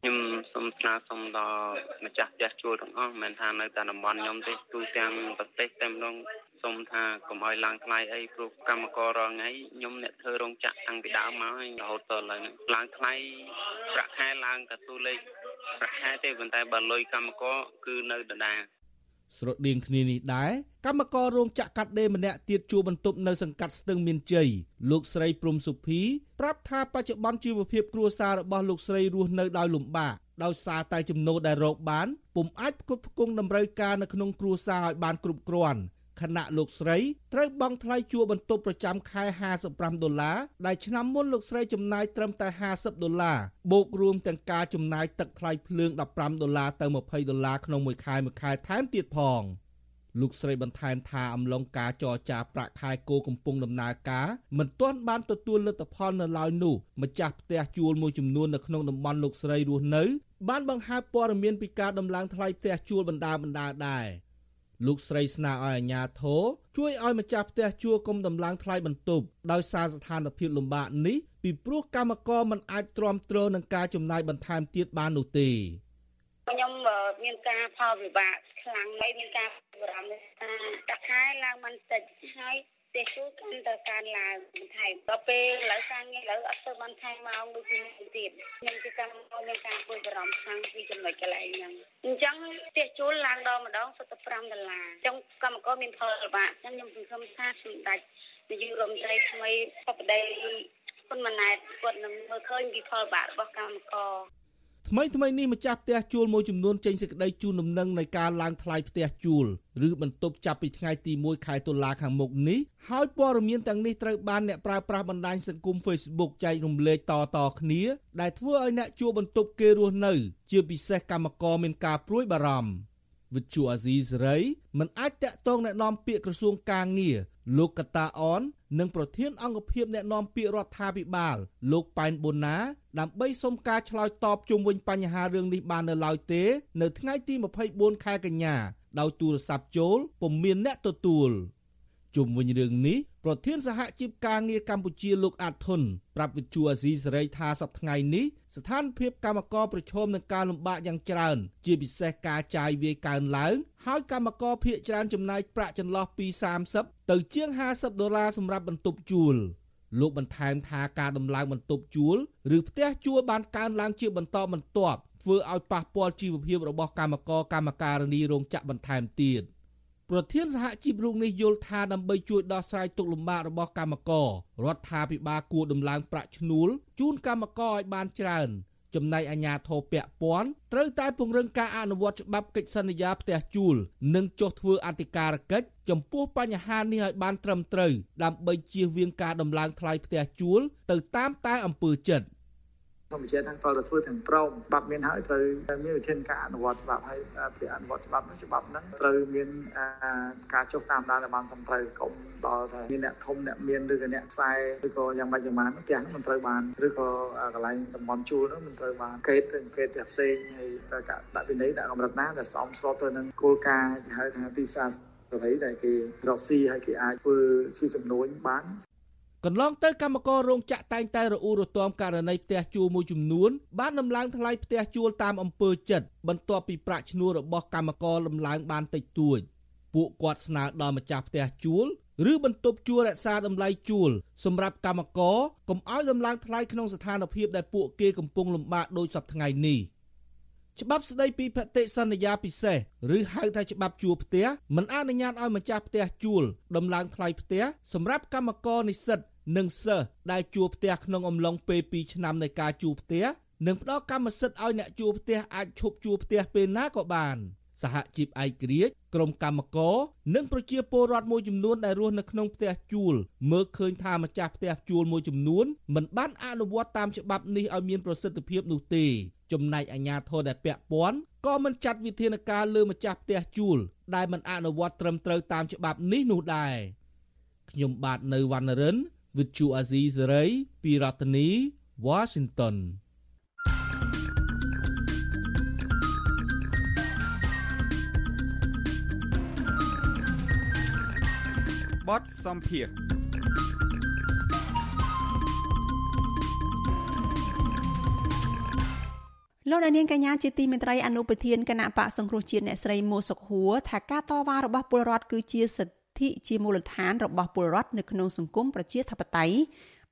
ខ្ញុំសូមស្នើសុំដល់ម្ចាស់ផ្ទះជួលទាំងអស់មិនមែនថានៅតែតំបន់ខ្ញុំទេទូទាំងប្រទេសតែម្ដង សូមថាកុំឲ្យឡើងថ្លៃអីព្រោះកម្មកររាល់ថ្ងៃខ្ញុំអ្នកធ្វើរោងចក្រតាំងពីដើមមកហើយរហូតដល់ឥឡូវនេះឡើងថ្លៃប្រាក់ខែឡើងតែតួលេខប្រាក់ខែទេប៉ុន្តែបើលុយកម្មករគឺនៅដដែលស្រដៀងគ្នានេះដែរកម្មកររោងចក្រកាត់ដេរម្នាក់ទៀតជួបន្ទប់នៅសង្កាត់ស្ទឹងមានជ័យលោកស្រីព្រំសុភីប្រាប់ថាបច្ចុប្បន្នជីវភាពគ្រួសាររបស់លោកស្រីរស់នៅដោយលំបាកដោយសារតែចំណូលដែលរកបានពុំអាចផ្គត់ផ្គង់តម្រូវការនៅក្នុងគ្រួសារឲ្យបានគ្រប់គ្រាន់ ខណៈលោកស្រីត្រូវបង់ថ្លៃជួលបន្ទប់ប្រចាំខែ55ដុល្លារដែលឆ្នាំមុនលោកស្រីចំណាយត្រឹមតែ50ដុល្លារបូករួមទាំងការចំណាយទឹកថ្លៃភ្លើង15ដុល្លារទៅ20ដុល្លារក្នុងមួយខែមួយខែថែមទៀតផងលោកស្រីបន្ថែមថាអំឡុងការចរចាប្រាក់ខែគោកំពុងដំណើរការមិនទាន់បានទទួលលទ្ធផលនៅឡើយនោះម្ចាស់ផ្ទះជួលមួយចំនួននៅក្នុងតំបន់លោកស្រីរស់នៅបានបង្ហើបព័ត៌មានពីការដំឡើងថ្លៃផ្ទះជួលបណ្ដាបណ្ដាដែរ លោកស្រីស្នើឲ្យអាជ្ញាធរជួយឲ្យម្ចាស់ផ្ទះជួលកុំដំឡើងថ្លៃបន្ទប់ដោយសារស្ថានភាពលំបាកនេះពីព្រោះកម្មករមិនអាចទ្រាំទ្រនឹងការចំណាយបន្ថែមទៀតបាននោះទេខ្ញុំមានការផលវិបាកខ្លាំងហើយមានការបារម្ភថាកាខែឡើងមិនតិចហើយ ទេជួកាន់តែកើនឡើងបន្ថែមដល់ពេលឥឡូវការងារឥឡូវអត់ទៅបានថែមម៉ោងដូចពីមុនទៀតខ្ញុំគឺកម្មករមានការពួយបារម្ភខ្លាំងពីចំណុចកន្លែងហ្នឹងអញ្ចឹងផ្ទះជួលឡើងដល់ម្ដង75ដុល្លារអញ្ចឹងកម្មករមានផលលំបាកអញ្ចឹងខ្ញុំសង្ឃឹមថាសម្ដេចនាយករដ្ឋមន្ត្រីថ្មីបបដីគុណម៉ណែតគាត់នឹងមើលឃើញពីផលបាករបស់កម្មករ ថ្មីថ្មីនេះម្ចាស់ផ្ទះជួលមួយចំនួនចេញសេចក្តីជូនដំណឹងនៃការឡើងថ្លៃផ្ទះជួលឬបន្ទប់ចាប់ពីថ្ងៃទី1ខែតុលាខាងមុខនេះហើយព័ត៌មានទាំងនេះត្រូវបានអ្នកប្រើប្រាស់បណ្ដាញសង្គម Facebook ចែករំលែកតតគ្នាដែលធ្វើឲ្យអ្នកជួលបន្ទប់គេរស់នៅ ជាពិសេសកម្មករមានការព្រួយបារម្ភវិទ្យុអាស៊ីសេរីមិនអាចតាក់ទងណែនាំពាក្យក្រសួងកាងារលោកកតាអននិងប្រធានអង្គភិបអ្នកណែនាំពាក្យរដ្ឋាភិបាលលោកប៉ែនប៊ូណា ដើម្បីសុំការឆ្លើយតបជុំវិញបញ្ហារឿងនេះបាននៅឡើយទេ នៅថ្ងៃទី24ខែកញ្ញាដោយទូរស័ព្ទចូលពុំមានអ្នកទទួលជុំវិញរឿងនេះប្រធានសហជីពការងារកម្ពុជាលោកអាតធុនប្រាប់វិទ្យុអាស៊ីសេរីថាសប្តាហ៍ថ្ងៃនេះស្ថានភាពកម្មករប្រឈមនឹងការលំបាកយ៉ាងច្រើន ជាពិសេសការចាយវាយកើនឡើង ហើយកម្មករភ ieck ច្រើនចំណាយប្រាក់ចន្លោះពី30ទៅជាង50ដុល្លារសម្រាប់បន្ទប់ជួល លោកបន្ថែមថាការដំឡើងបន្ទប់ជួលឬផ្ទះជួលបានកើនឡើងជាបន្តបន្ទាប់ធ្វើឲ្យប៉ះពាល់ជីវភាពរបស់កម្មករកម្មការិនីរោងចក្របន្ថែមទៀត។ប្រធានសហជីពរូបនេះយល់ថាដើម្បីជួយដោះស្រាយទុក្ខលំបាករបស់កម្មកររដ្ឋាភិបាលគួរដំឡើងប្រាក់ឈ្នួលជូនកម្មករឲ្យបានច្រើន ចំណែកអាជ្ញាធរពាក់ព័ន្ធត្រូវតែពង្រឹងការអនុវត្តច្បាប់កិច្ចសន្យាផ្ទះជួល និងចុះធ្វើអធិការកិច្ចចំពោះបញ្ហានេះឲ្យបានត្រឹមត្រូវដើម្បីជៀសវាងការដំឡើងថ្លៃផ្ទះជួលទៅតាមតែអំពើចិត្ត ធម្មជាតិហ្នឹងត្រូវតែធ្វើទាំងប្រមច្បាប់មានហើយត្រូវមានវិធានការអនុវត្តច្បាប់ហើយពីអនុវត្តច្បាប់ហ្នឹងច្បាប់ហ្នឹងត្រូវមានការចុះតាមដានឲ្យបានត្រឹមត្រូវកុំដល់ថាមានអ្នកធំអ្នកមានឬក៏អ្នកខ្សែឬក៏យ៉ាងម៉េចយ៉ាងម៉ាផ្ទះហ្នឹងមិនត្រូវបានឬក៏កន្លែងតំបន់ជួលហ្នឹងមិនត្រូវបានកេតទៅកេតផ្ទះផ្សេងហើយត្រូវដាក់វិន័យដាក់កម្រិតណាដែលសមស្របទៅនឹងគោលការណ៍គេហៅថាទីផ្សារសេរីដែលគេរកស៊ីហើយគេអាចធ្វើជាចំនួនបាន កន្លងទៅកម្មកររោងចក្រតែងតែរអ៊ូរទាំករណីផ្ទះជួលមួយចំនួនបានដំឡើងថ្លៃផ្ទះជួលតាមអំពើចិត្តបន្ទាប់ពីប្រាក់ឈ្នួលរបស់កម្មករដំឡើងបានតិចតួចពួកគាត់ស្នើដល់ម្ចាស់ផ្ទះជួលឬបន្ទប់ជួលរក្សាតម្លៃជួលសម្រាប់កម្មករកុំឲ្យដំឡើងថ្លៃក្នុងស្ថានភាពដែលពួកគេកំពុងលំបាកដោយសពថ្ងៃនេះ ច្បាប់ស្តីពីភតិសន្យាពិសេសឬហៅថាច្បាប់ជួលផ្ទះមិនអនុញ្ញាតឲ្យម្ចាស់ផ្ទះជួលដំឡើងថ្លៃផ្ទះសម្រាប់កម្មករនិស្សិតនិងសិស្សដែលជួលផ្ទះក្នុងអំឡុងពេល2ឆ្នាំនៃការជួលផ្ទះនិងផ្ដល់កម្មសិទ្ធិឲ្យអ្នកជួលផ្ទះអាចឈប់ជួលផ្ទះពេលណាក៏បានសហជីពឯករាជ្យក្រុមកម្មករនិងប្រជាពលរដ្ឋមួយចំនួនដែលរស់នៅក្នុងផ្ទះជួលមើលឃើញថាម្ចាស់ផ្ទះជួលមួយចំនួនមិនបានអនុវត្តតាមច្បាប់នេះឲ្យមានប្រសិទ្ធភាពនោះទេ ចំណែកអាជ្ញាធរដែលពាក់ព័ន្ធក៏មិនចាត់វិធានការលើម្ចាស់ផ្ទះជួល ដែលមិនអនុវត្តត្រឹមត្រូវតាមច្បាប់នេះនោះដែរខ្ញុំបាទនៅវណ្ណរិន with Chu Azizi Saray ពីរដ្ឋធានី Washington បតសំភារ លោកនាងកញ្ញាជាទីមេត្រីអនុប្រធានគណៈបកសង្គ្រោះជាតិអ្នកស្រីមួសុខហួរថាការតវ៉ារបស់ពលរដ្ឋគឺជាសិទ្ធិជាមូលដ្ឋានរបស់ពលរដ្ឋនៅក្នុងសង្គមប្រជាធិបតេយ្យ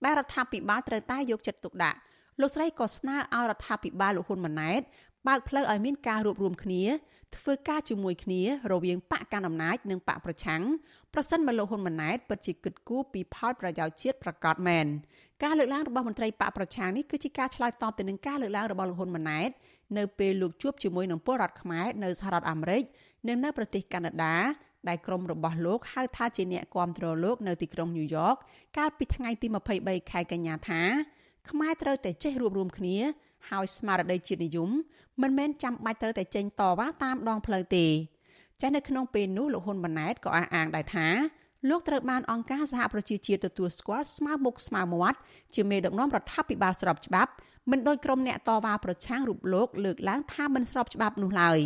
ដែលរដ្ឋាភិបាលត្រូវតែយកចិត្តទុកដាក់លោកស្រីក៏ស្នើឲ្យរដ្ឋាភិបាលលោកហ៊ុនម៉ាណែតបើកផ្លូវឲ្យមានការរួបរวมគ្នាធ្វើការជាមួយគ្នារវាងបកកណ្ដាលអំណាចនិងបកប្រឆាំងប្រសិនបើលោកហ៊ុនម៉ាណែតពិតជាគិតគូរពីផលប្រយោជន៍ជាតិប្រកបមែន ការលើកឡើងរបស់មន្ត្រីបកប្រឆាំងនេះគឺជាការឆ្លើយតបទៅនឹងការលើកឡើងរបស់លោកហ៊ុនម៉ាណែតនៅពេលលោកជួបជាមួយនឹងពលរដ្ឋខ្មែរនៅសហរដ្ឋអាមេរិកនិងនៅប្រទេសកាណាដាដែលក្រុមរបស់លោកហៅថាជាអ្នកគាំទ្រលោកនៅទីក្រុងញូវយ៉កកាលពីថ្ងៃទី23ខែកញ្ញាថាខ្មែរត្រូវតែចេះរួបរวมគ្នាហើយស្មារតីជាតិនិយមមិនមែនចាំបាច់ត្រូវតែចេញតវ៉ាតាមដងផ្លូវទេ ចាស់នៅក្នុងពេលនោះលោកហ៊ុនម៉ាណែតក៏អះអាងដែរថា លោកត្រូវបានអង្គការសហប្រជាជាតិទទួលស្គាល់ស្មើមុខស្មើមាត់ជាមេដឹកនាំរដ្ឋាភិបាលស្របច្បាប់មិនដោយក្រុមអ្នកតវ៉ាប្រឆាំងរូបលោកលើកឡើងថាមិនស្របច្បាប់នោះឡើយ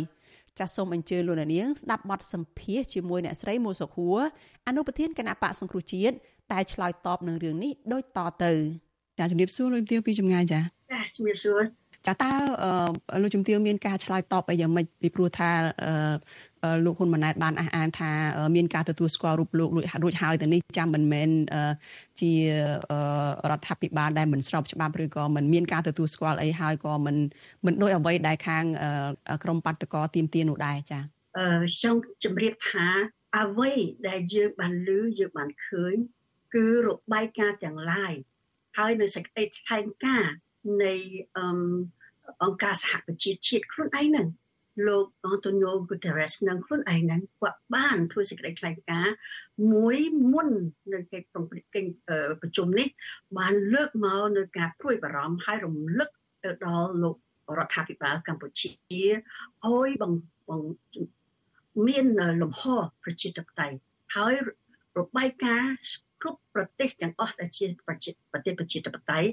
ចាសសូមអញ្ជើញលោកនាងស្ដាប់បទសម្ភាសជាមួយអ្នកស្រីមូសុខួរអនុប្រធានគណៈបកសង្គ្រោះជាតិដែលឆ្លើយតបនឹងរឿងនេះដូចតទៅចាជំរាបសួរលោកទាវពីចម្ងាយចាចាជំរាបសួរចាតើលោកជំទាវមានការឆ្លើយតបអីយ៉ាងម៉េចពីព្រោះថា លោកហ៊ុនម៉ាណែតបានអះអាងថាមានការទទួលស្គាល់រូបលោករួចហើយទៅនេះចាំមិនមែនជារដ្ឋាភិបាលដែលមិនស្របច្បាប់ឬក៏មិនមានការទទួលស្គាល់អីហើយក៏មិនមិនដូចអ្វីដែលខាងក្រមបាតកោទៀមទានោះដែរចា៎អឺចង់ជម្រាបថាអ្វីដែលយើងបានឮយើងបានឃើញគឺរបាយការណ៍ទាំងឡាយហើយនៅសេចក្តីថ្លែងការណ៍នៃអង្គការសហប្រជាជាតិខ្លួនឯងហ្នឹង លោកអន្តូញូហ្គូតេរ៉េសនិងខ្លួនឯងហ្នឹងគាត់បានធ្វើសេចក្តីថ្លែងការណ៍មួយមុននៅកិច្ចប្រជុំនេះ បានលើកមកនៅការព្រួយបារម្ភហើយរំលឹកទៅដល់លោករដ្ឋាភិបាលកម្ពុជាឲ្យបងបងមានលំហប្រជាធិបតេយ្យហើយរបាយការណ៍គ្រប់ប្រទេសទាំងអស់ដែលជាប្រទេសប្រជាធិបតេយ្យ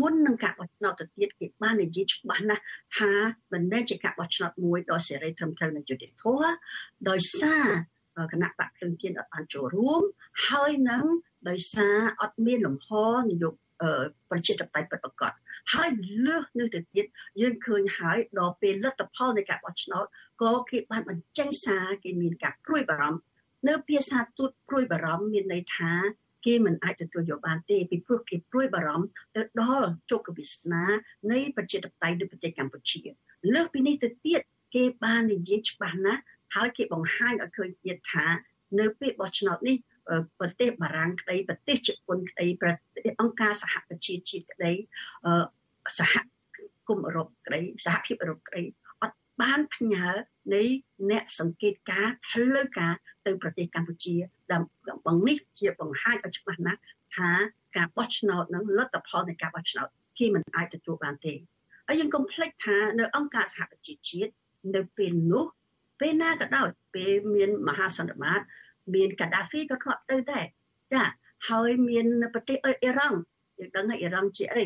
មុននឹងការបោះឆ្នោតទៅទៀតគេបាននិយាយច្បាស់ណាស់ថាមិនមែនជាការបោះឆ្នោតមួយដ៏សេរីត្រឹមត្រូវនិងយុត្តិធម៌ដោយសារគណៈបកភ្លឹងទៀនអត់បានចូលរួមហើយនឹងដោយសារអត់មានលំហនយោបាយប្រជាធិបតេយ្យពិតប្រាកដហើយលើសនេះទៅទៀតយើងឃើញហើយដល់ពេលលទ្ធផលនៃការបោះឆ្នោតក៏គេបានបញ្ចេញសារគេមានការព្រួយបារម្ភនៅភាសាទូតព្រួយបារម្ភមានន័យថា គេមិនអាចទទួលយកបានទេពីព្រោះគេព្រួយបារម្ភទៅដល់ជោគវាសនានៃប្រជាធិបតេយ្យនៅប្រទេសកម្ពុជាលើសពីនេះទៅទៀតគេបាននិយាយច្បាស់ណាស់ហើយគេបង្ហាញឲ្យឃើញទៀតថា នៅពេលបោះឆ្នោតនេះប្រទេសបារាំងក្តីប្រទេសជប៉ុនក្តីប្រទេសអង្គការសហប្រជាជាតិក្តីសហគមន៍អឺរ៉ុបក្តីសហភាពអឺរ៉ុបក្តីអត់បានផ្ញើនៃអ្នកសង្កេតការផ្លូវការទៅប្រទេសកម្ពុជា ដើម្បីនេះជាបង្ហាញឲ្យច្បាស់ណាស់ថាការបោះឆ្នោតនឹងលទ្ធផលនៃការបោះឆ្នោតគេមិនអាចទទួលបានទេហើយយើងកុំភ្លេចថានៅអង្គការសហប្រជាជាតិនៅពេលនោះពេលណាក៏ដោយពេលមានមហាសន្និបាតមាន កាដាហ្វីក៏ធ្លាប់ទៅដែរចាហើយមានប្រទេសអ៊ីរ៉ង់យើងដឹងថាអ៊ីរ៉ង់ជាអី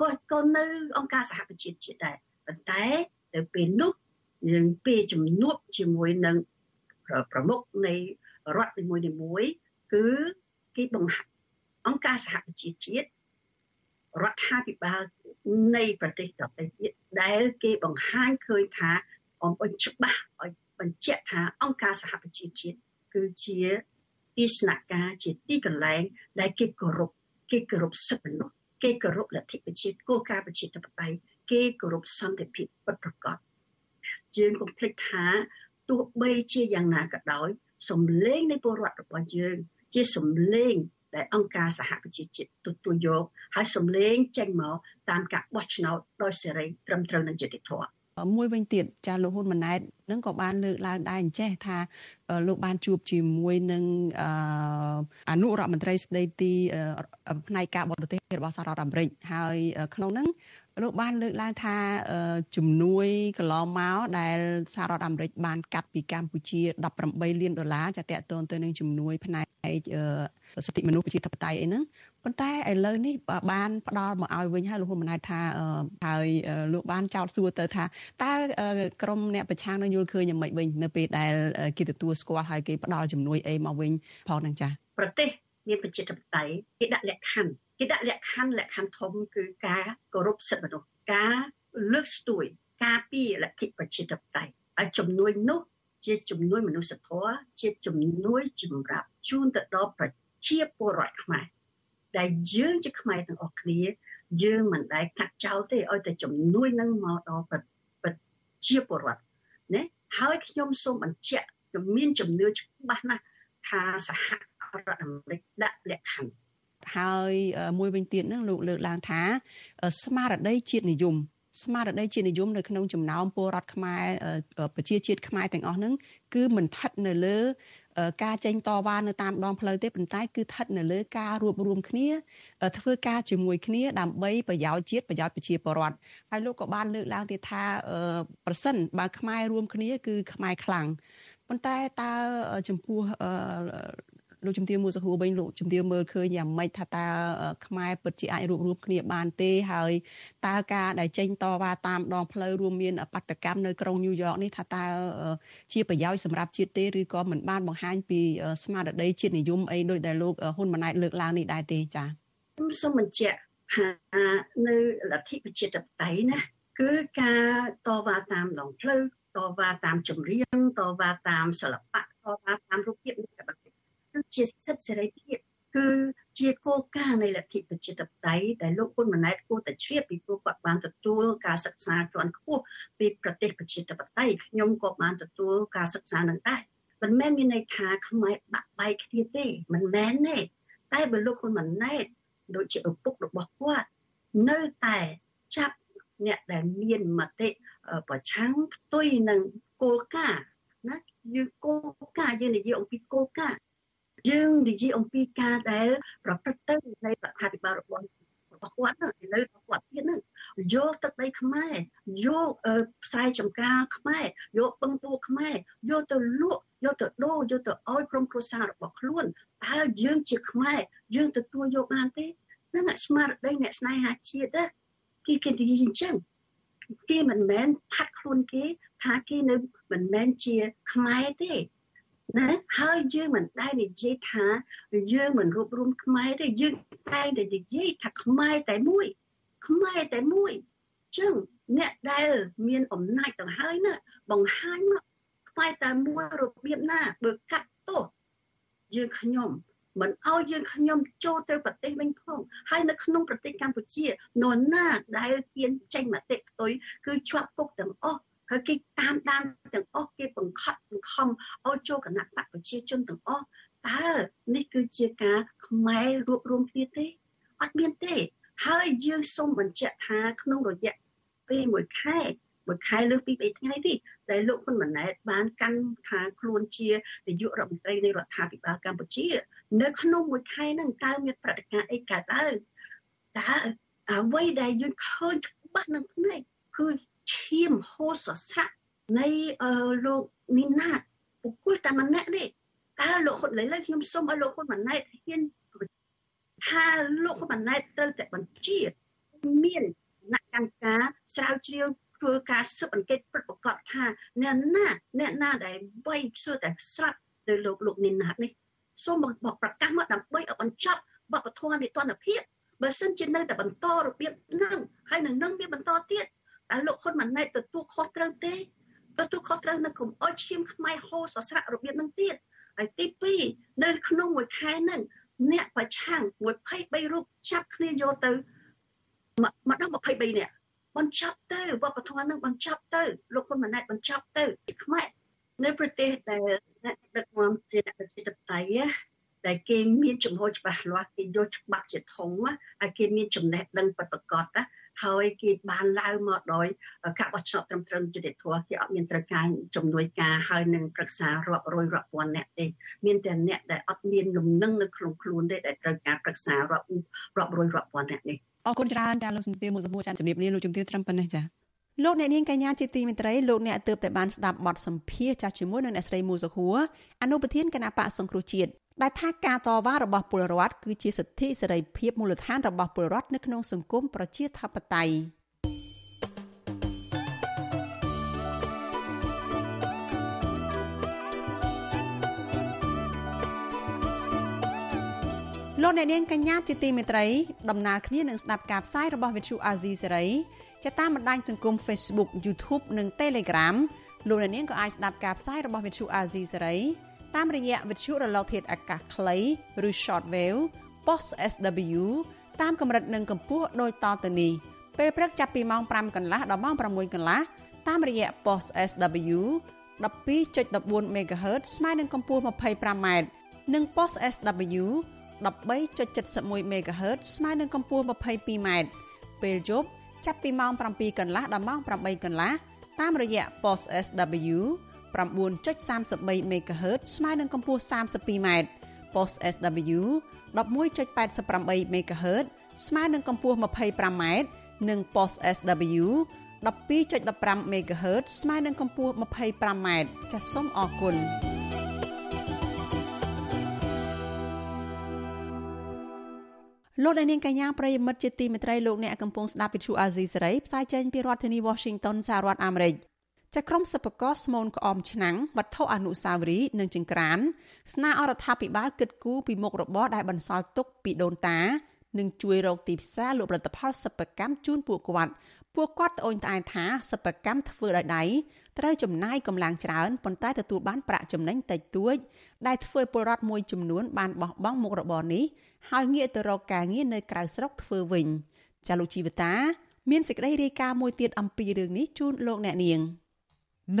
ក៏ក៏នៅអង្គការសហប្រជាជាតិដែរប៉ុន្តែទៅពេលនោះយើងពេលជំនួបជាមួយនឹងប្រមុខនៃ រដ្ឋនីមួយៗគឺគេបង្ហាអង្គការសហប្រជាជាតិរដ្ឋាភិបាលនៃប្រទេសដទៃទៀតដែលគេបង្ហាញឃើញថាអំពីច្បាស់ឲ្យបញ្ជាក់ថាអង្គការសហប្រជាជាតិគឺជាទីស្នាក់ការជាទីកន្លែងដែលគេគោរពគេគោរពសិទ្ធិមនុស្សគេគោរពលទ្ធិប្រជាគោលការណ៍ប្រជាធិបតេយ្យគេគោរពសន្តិភាពពិតប្រាកដយើងកុំភ្លេចថាទោះបីជាយ៉ាងណាក៏ដោយ សំឡេងនៃពលរដ្ឋរបស់យើងជាសំឡេងដែលអង្គការសហប្រជាជាតិទទួលយកហើយសំឡេងចេញមកតាមការបោះឆ្នោតដោយសេរីត្រឹមត្រូវនិងយុត្តិធម៌មួយវិញទៀតចាលោកហ៊ុនម៉ាណែតនឹងក៏បានលើកឡើងដែរអញ្ចេះថាលោកបានជួបជាមួយនឹងអនុរដ្ឋមន្ត្រីស្ដីទីផ្នែកការបរទេសរបស់សហរដ្ឋអាមេរិកហើយក្នុងនោះ លោកបានលើកឡើងថាជំនួយកន្លងមកដែលសហរដ្ឋអាមេរិកបានកាត់ពីកម្ពុជា18លានដុល្លារចាតកតូនទៅនឹងជំនួយផ្នែកសិទ្ធិមនុស្សប្រជាធិបតេយ្យអីហ្នឹងប៉ុន្តែឥឡូវនេះបានផ្ដល់មកឲ្យវិញហើយលោកហ៊ុនម៉ាណែតថាហើយលោកបានចោទសួរទៅថាតើក្រមអ្នកប្រឆាំងនឹងយល់ឃើញយ៉ាងម៉េចវិញនៅពេលដែលគេទទួលស្គាល់ហើយគេផ្ដល់ជំនួយអីមកវិញផងហ្នឹងចា៎ប្រទេសមានប្រជាធិបតេយ្យគេដាក់លក្ខខណ្ឌ គេដាក់លក្ខខណ្ឌលក្ខខណ្ឌធំគឺការគោរពសិទ្ធិមនុស្សការលើកស្ទួយការពារលទ្ធិប្រជាធិបតេយ្យហើយជំនួយនោះជាជំនួយមនុស្សធម៌ជាជំនួយសម្រាប់ជូនទៅដល់ប្រជាពលរដ្ឋខ្មែរដែលយើងជាខ្មែរទាំងអស់គ្នា យើងមិនដែលកាត់ចោលទេឲ្យតែជំនួយនឹងមកដល់ប្រជាពលរដ្ឋណាហើយខ្ញុំសូមបញ្ជាក់ខ្ញុំមានជំនឿច្បាស់ណាស់ថាសហរដ្ឋអាមេរិកដាក់លក្ខខណ្ឌ ហើយមួយវិញទៀតហ្នឹងលោកលើកឡើងថាស្មារតីជាតិនិយមស្មារតីជានិយមនៅក្នុងចំណោមពលរដ្ឋខ្មែរប្រជាជាតិខ្មែរទាំងអស់ហ្នឹងគឺមិនស្ថិតនៅលើការចេញតវ៉ានៅតាមដងផ្លូវទេប៉ុន្តែគឺស្ថិតនៅលើការរួបរวมគ្នាធ្វើការជាមួយគ្នាដើម្បីប្រយោជន៍ជាតិប្រយោជន៍ប្រជាពលរដ្ឋហើយលោកក៏បានលើកឡើងទៀតថាប្រសិនបើខ្មែររួមគ្នាគឺខ្មែរខ្លាំងប៉ុន្តែតើចំពោះ លោកជំទាវមួសហួរវិញលោកជំទាវមើលឃើញយ៉ាងម៉េចថាតើខ្មែរពិតជាអាចរួបរวมគ្នាបានទេហើយតើការដែលចេញតវ៉ាតាមដងផ្លូវរួមមានបដកម្មនៅក្រុងញូវយ៉កនេះថាតើជាប្រយោជន៍សម្រាប់ជាតិទេឬក៏មិនបានបង្ហាញពីស្មារតីជាតិនិយមអីដោយដែលលោកហ៊ុនម៉ាណែតលើកឡើងនេះដែរទេចា៎ខ្ញុំសូមបញ្ជាក់ថានៅលទ្ធិប្រជាធិបតេយ្យណាគឺការតវ៉ាតាមដងផ្លូវតវ៉ាតាមចម្រៀងតវ៉ាតាមសិល្បៈតវ៉ាតាមរូបភាពនៃប្រទេស គឺជាសិទ្ធិសេរីភាពគឺជាគោលការណ៍នៃលទ្ធិប្រជាធិបតេយ្យដែលលោកហ៊ុនម៉ាណែតគួរតែជ្រាបពីព្រោះគាត់បានទទួលការសិក្សាជាន់ខ្ពស់ពីប្រទេសប្រជាធិបតេយ្យខ្ញុំក៏បានទទួលការសិក្សានឹងដែរមិនមែនមានន័យថាខ្មែរបាក់បែកគ្នាទេមិនមែនទេតែបើលោកហ៊ុនម៉ាណែតដូចជាឪពុករបស់គាត់នៅតែចាប់អ្នកដែលមានមតិប្រឆាំងផ្ទុយនឹងគោលការណ៍ណាយើងគោលការណ៍យើងនិយាយអំពីគោលការណ៍ យើងនិយាយអំពីការដែល ប្រព្រឹត្តទៅនៃរដ្ឋាភិបាលរបស់របស់គាត់ហ្នឹងឥឡូវរបស់គាត់ទៀតហ្នឹងយកទឹកដីខ្មែរយកផ្សាយចំការខ្មែរយកពឹងទួខ្មែរយកទៅលក់យកទៅដូរយកទៅឲ្យក្រុមគ្រួសាររបស់ខ្លួនតើយើងជាខ្មែរយើងទទួលយកបានទេហ្នឹងស្មារតីអ្នកស្នេហាជាតិគេគេនិយាយអញ្ចឹងគេមិនមែនផាត់ខ្លួនគេថាគេនៅមិនមែនជាខ្មែរទេ ណាហើយយើងមិនដែលនិយាយថាយើងមិនរួបរวมខ្មែរទេយើងតែតែនិយាយថាខ្មែរតែមួយខ្មែរតែមួយចឹងអ្នកដែលមានអំណាចទៅហើយណាបង្ហាញមកខ្មែរតែមួយរបៀបណាបើកាត់ទោសយើងខ្ញុំមិនឲ្យយើងខ្ញុំចូលទៅប្រទេសវិញផងហើយនៅក្នុងប្រទេសកម្ពុជានរណាដែលទានចេញមតិផ្ទុយគឺជាប់គុកទាំងអស់ ហើយគេតាមដានទាំងអស់គេបង្ខត់បង្ខំឲ្យចូលគណៈបកប្រជាជនទាំងអស់តើនេះគឺជាការខ្មែររួបរวมគ្នាទេអត់មានទេ ហើយយើងសូមបញ្ជាក់ថាក្នុងរយៈពេលមួយខែមួយខែលើសពី3ថ្ងៃទេដែលលោកហ៊ុនម៉ាណែតបានកាន់ថាខ្លួនជានាយករដ្ឋមន្ត្រីនៃរដ្ឋាភិបាលកម្ពុជា នៅក្នុងមួយខែហ្នឹងតើមានប្រតិកម្មអីកើតឡើងតើអ្វីដែលយើងឃើញច្បាស់នឹងភ្នែកគឺ ឈាមហូរសស្រាក់នៃលោកមីណាបុគ្គលតែម្នាក់នេះតើលោកហ៊ុនឥឡូវខ្ញុំសូមឲ្យលោកហ៊ុនម៉ាណែតហ៊ានថាលោកហ៊ុនម៉ាណែតត្រូវតែបញ្ជាមានអ្នកកម្មការស្រាវជ្រាវធ្វើការស៊ើបអង្កេតពិតប្រាកដថាអ្នកណាអ្នកណាដែលវាយខ្សឹតែស្រាប់ទៅលោកលោកនីណាតនេះសូមមកប្រកាសមកដើម្បីឲ្យបញ្ចប់បបធរនីតិរដ្ឋភាពបើសិនជានៅតែបន្តរបៀបហ្នឹងហើយនឹងនឹងវាបន្តទៀត តើលោកហ៊ុនម៉ាណែតទទួលខុសត្រូវទេទទួលខុសត្រូវនៅកុំអោយឈាមខ្មែរហូរសស្រាក់របៀបហ្នឹងទៀតហើយទី2នៅក្នុងមួយខែហ្នឹងអ្នកប្រឆាំង23រូបចាប់គ្នាយកទៅមកដល់23នាក់បញ្ចប់ទៅវប្បធម៌នឹងបញ្ចប់ទៅលោកហ៊ុនម៉ាណែតបញ្ចប់ទៅខ្មែរនៅប្រទេសដែលអ្នកដឹកនាំជាអ្នកប្រជាធិបតេយ្យដែលគេមានចំហច្បាស់លាស់គេយកច្បាប់ជាធំហើយគេមានចំណេះដឹងពិតប្រាកដណា ហើយគេបានឡើងមកដោយការបោះឆ្នោតត្រឹមត្រូវយុត្តិធម៌គេអត់មានត្រូវការជំនួយការហើយនឹងប្រឹក្សារាប់រយរាប់ពាន់អ្នកទេមានតែអ្នកដែលអត់មានលំនឹងនៅក្នុងខ្លួនទេដែលត្រូវការប្រឹក្សារាប់រាប់រយរាប់ពាន់អ្នកនេះអរគុណច្រើនចាលោកសំទាវមួយសហួរចាជំរាបលាលោកជំទាវត្រឹមប៉ុណ្ណេះចាលោកអ្នកនាងកញ្ញាជាទីមេត្រីលោកអ្នកទើបតែបានស្ដាប់បទសម្ភាសចាស់ជាមួយនឹងអ្នកស្រីមូសុហួរអនុប្រធានគណៈបកសង្គ្រោះជាតិ ដែលថាការតវ៉ារបស់ពលរដ្ឋគឺជាសិទ្ធិសេរីភាពមូលដ្ឋានរបស់ពលរដ្ឋនៅក្នុងសង្គមប្រជាធិបតេយ្យលោកអ្នកនាងកញ្ញាជាទីមេត្រីដំណើរគ្នានឹងស្ដាប់ការផ្សាយរបស់វិទ្យុអាស៊ីសេរីជាតាមបណ្ដាញសង្គម Facebook YouTube និង Telegram លោកអ្នកនាងក៏អាចស្ដាប់ការផ្សាយរបស់វិទ្យុអាស៊ីសេរី តាមរយៈវិទ្យុរលកធាតុអាកាសខ្លីឬ Shortwave Post SW តាមកម្រិតនិងកម្ពស់ដូចតទៅនេះពេលព្រឹកចាប់ពីម៉ោង5កន្លះដល់ម៉ោង6កន្លះតាមរយៈ Post SW 12.14 MHz ស្មើនឹងកម្ពស់ 25m និង Post SW 13.71 MHz ស្មើនឹងកម្ពស់ 22m ពេលយប់ចាប់ពីម៉ោង7កន្លះដល់ម៉ោង8កន្លះតាមរយៈ post SW 9.33 MHz ស្មើនឹងកម្ពស់ 32m post SW 11.88 MHz ស្មើនឹងកម្ពស់ 25m និង post SW 12.15 MHz ស្មើនឹងកម្ពស់ 25m ចាសសូមអរគុណលោកអ្នកនាងកញ្ញាប្រិយមិត្តជាទីមេត្រីលោកអ្នកកំពុងស្ដាប់វិទ្យុអាស៊ីសេរីផ្សាយចេញពីរដ្ឋធានី Washington សហរដ្ឋអាមេរិក ចក្រមសិប្បករស្មូនក្អមឆ្នាំងវត្ថុអនុស្សាវរីយ៍និងចង្ក្រានស្នើអរដ្ឋាភិបាលគិតគូរពីមុខរបរដែលបន្សល់ទុកពីដូនតានិងជួយរកទីផ្សារលក់ផលិតផលសិប្បកម្មជូនពួកគាត់ពួកគាត់ត្អូញត្អែថាសិប្បកម្មធ្វើដោយដៃត្រូវចំណាយកម្លាំងច្រើនប៉ុន្តែទទួលបានប្រាក់ចំណេញតិចតួច ដែលធ្វើពលរដ្ឋមួយចំនួនបានបោះបង់មុខរបរនេះហើយងាកទៅរកការងារនៅក្រៅស្រុកធ្វើវិញចាលោកជីវតា មានសេចក្តីរាយការណ៍មួយទៀតអំពីរឿងនេះជូនលោកអ្នកនាង